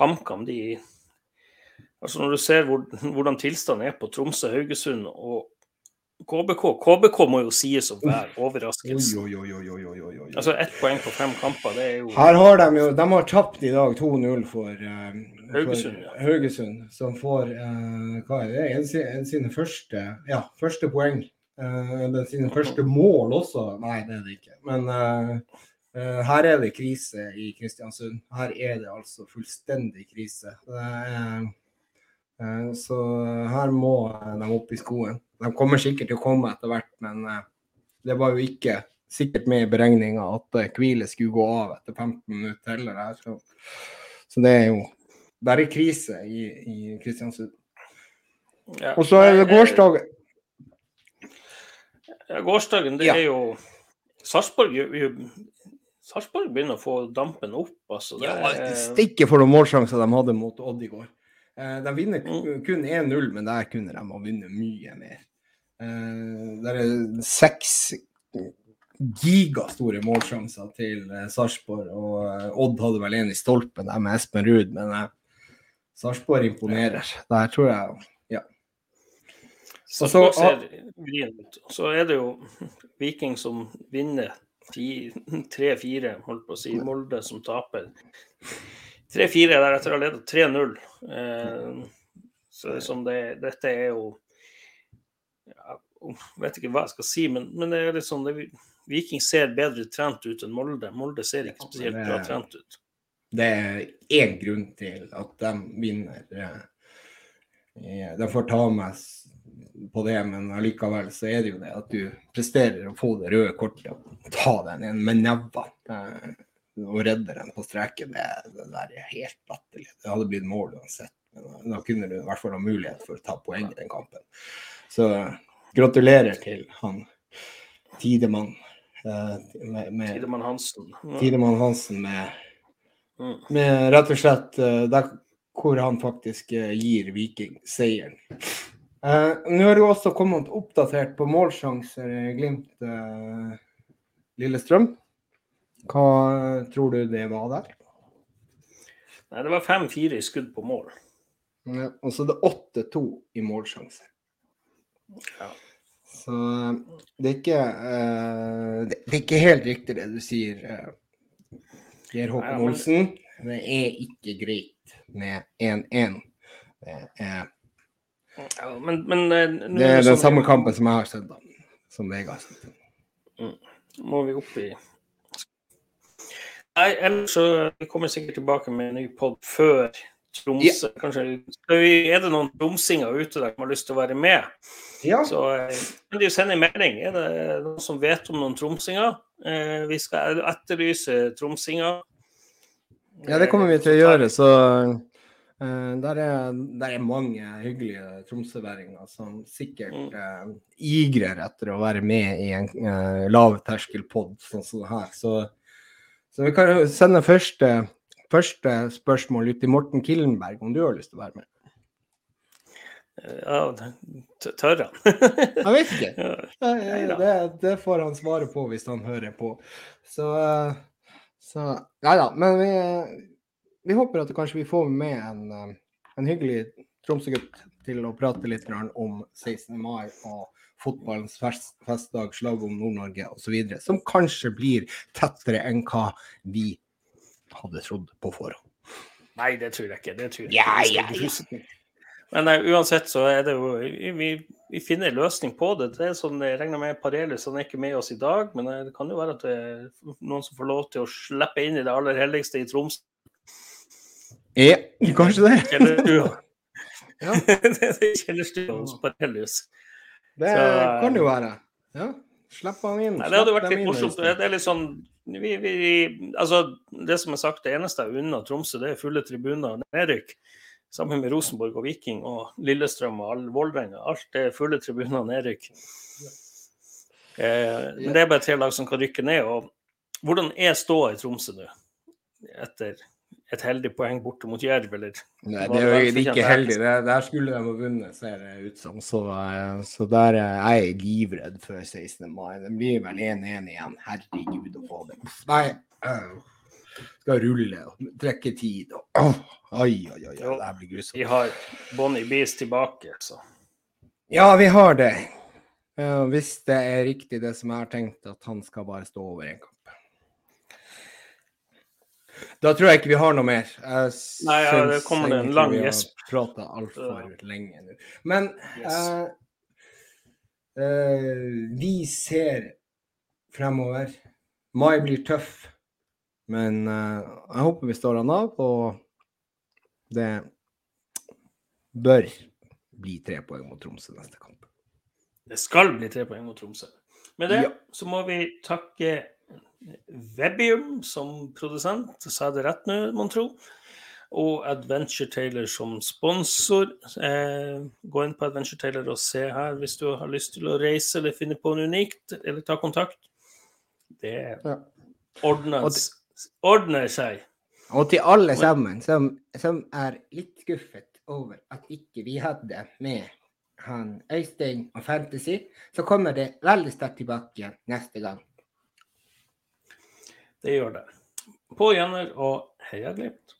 HamKam, de Altså Når du ser hvor, hvordan tilstanden er på Tromsø, Haugesund og KBK KBK må jo sies å være overraskelse. oi, oi, oi, oi, oi, oi. Altså ett poeng på fem kamper, det er jo Her har de jo De har tapt i dag 2-0 for, eh, Haugesund, for ja. Haugesund, som får uh, Hva er det? En, en sine første Ja, første poeng. Eh, eller sine første mål også. Nei, det er det ikke. Men uh, her er det krise i Kristiansund. Her er det altså fullstendig krise. Så her må de opp i skoen. De kommer sikkert til å komme etter hvert, men eh, det var jo ikke sikkert med i beregninga at eh, Hvile skulle gå av etter 15 minutter heller. Så, så det er jo er krise i, i Kristiansund. Ja. Og så er det gårsdagen. Ja, gårsdagen, det Ja. er jo Sarpsborg Sarpsborg begynner å få dampen opp, altså. Det, Ja, er- Stikke for noen målsjanser de hadde mot Odd i går. Eh, De vinner Mm. kun 1-0, men der kunne de ha vunnet mye mer. Eh, Det er seks gigastore målsjanser til eh, Sarpsborg, og eh, Odd hadde vel en i stolpen der med Espen Ruud, men Sarpsborg imponerer. Der tror jeg ja. Så- ut. Så er det jo Viking som vinner 3-4, holdt på å si. Molde som taper. 3-4 deretter har ledet 3-0. Eh, så som det, dette er jo ja, Vet ikke hva jeg skal si, men, men det er litt sånn det, Viking ser bedre trent ut enn Molde. Molde ser ikke spesielt bra trent ut. Det er én grunn til at de vinner. eh, De får ta meg på det, men allikevel så er det jo det at du presterer å få det røde kortet og ta den inn med nevene eh, og redde den på streken. Det, det der er helt latterlig. Det hadde blitt mål uansett. Men da kunne du i hvert fall ha mulighet for å ta poeng i den kampen. Så gratulerer til han Tidemann. eh, med, med, Tidemann Hansen. Ja. Tidemann Hansen med Mm. med rett og slett eh, der hvor han faktisk eh, gir Viking seieren. Uh, Nå har det også kommet oppdatert på målsjanser i Glimt eh, Lillestrøm. Hva eh, tror du det var der? Nei, det var 5-4 i skudd på mål. Ja, og så det er det 8-2 i målsjanser. Ja. Så det er ikke uh, det, er ikke helt riktig det du sier, uh, Geir Håkon Olsen. Det er ikke greit med 1-1. Det er Ja, men, men eh, Det er den sånn- samme kampen som jeg har sett, da. Som Vegard har sett. må vi opp i Nei, ellers så kommer sikkert tilbake med en ny pod før Tromsø. Kanskje, er det noen tromsinger ute der som har lyst til å være med? Ja. Så eh, kan de jo sende en melding. Er det noen som vet om noen tromsinger? Eh, vi skal etterlyse tromsinger. ja, det kommer vi til å gjøre. Så eh, der, er, der er mange hyggelige tromsøværinger som sikkert Mm. igrer etter å være med i en uh, lavterskelpod sånn som det her. Så, så vi kan sende første, første spørsmål ut til Morten Killenberg, om du har lyst til å være med. Ja, tør han? Jeg vet ikke. <laughs> Ja. Det, det får han svare på hvis han hører på. Så, så Nei da. Men vi, vi håper at kanskje vi får med en, en hyggelig Tromsø-gutt til å prate litt om 16. mai og fotballens fest, festdag, slag om Nord-Norge osv. Som kanskje blir tettere enn hva vi hadde trodd på forhånd. Nei, det tror jeg ikke. Det tror jeg Ja, ja, ja. Men nei, uansett så er det jo Vi, vi finner en løsning på det. Det er sånn, Jeg regner med Parelius han er ikke med oss i dag, men det kan jo være at det er noen som får lov til å slippe inn i det aller helligste i Troms. Ja, kanskje det. Kjellerstua. <laughs> Ja. <laughs> det er kjellerstua hos Parelius. Det Så, kan jo være. Ja. Slipp han inn. Nei, det hadde vært litt morsomt. Det er litt sånn vi, vi, altså, Det som er sagt, det eneste jeg unner Tromsø, det er fulle tribuner og nedrykk. Sammen med Rosenborg og Viking og Lillestrøm og all- Vålerenga. Alt er fulle tribuner og nedrykk. Eh, men det er bare tre lag som kan rykke ned. og Hvordan er ståa i Tromsø nå? Etter et heldig poeng borte mot Jerv, eller? Nei, det er jo ikke heldig. Det, der skulle de ha vunnet, ser det ut som. Så, eh, så der er jeg livredd før 16. mai. Det blir vel 1-1 igjen. Herregud, å få det. Nei. øh. Skal rulle og trekke tid og oh, Oi, oi. oi, Det blir grusomt. Vi har Bonnie Bees tilbake, altså. Ja, vi har det. Uh, hvis det er riktig det som jeg har tenkt, at han skal bare stå over en kamp. Da tror jeg ikke vi har noe mer. Jeg Nei, ja, det kommer det en lang gjesp. vi har. Prata altfor lenge nå. Men Yes. uh, uh, vi ser fremover. Mai blir tøff, men uh, jeg håper vi står han av, og det bør bli tre poeng mot Tromsø neste kamp. Det skal bli tre poeng mot Tromsø. Med det Ja. så må vi takke Webium som produsent, sa jeg det rett nå, mon tro. og Adventure Taylor som sponsor. Eh, gå inn på Adventure Taylor og se her hvis du har lyst til å reise eller finne på noe unikt, eller ta kontakt. Det Ja. Ordner, seg. Og til alle sammen som, som er litt skuffet over at ikke vi hadde med han Øystein og Fantasy, så kommer det veldig sterkt tilbake neste gang. Det gjør det. På gjenhør og heia Glimt.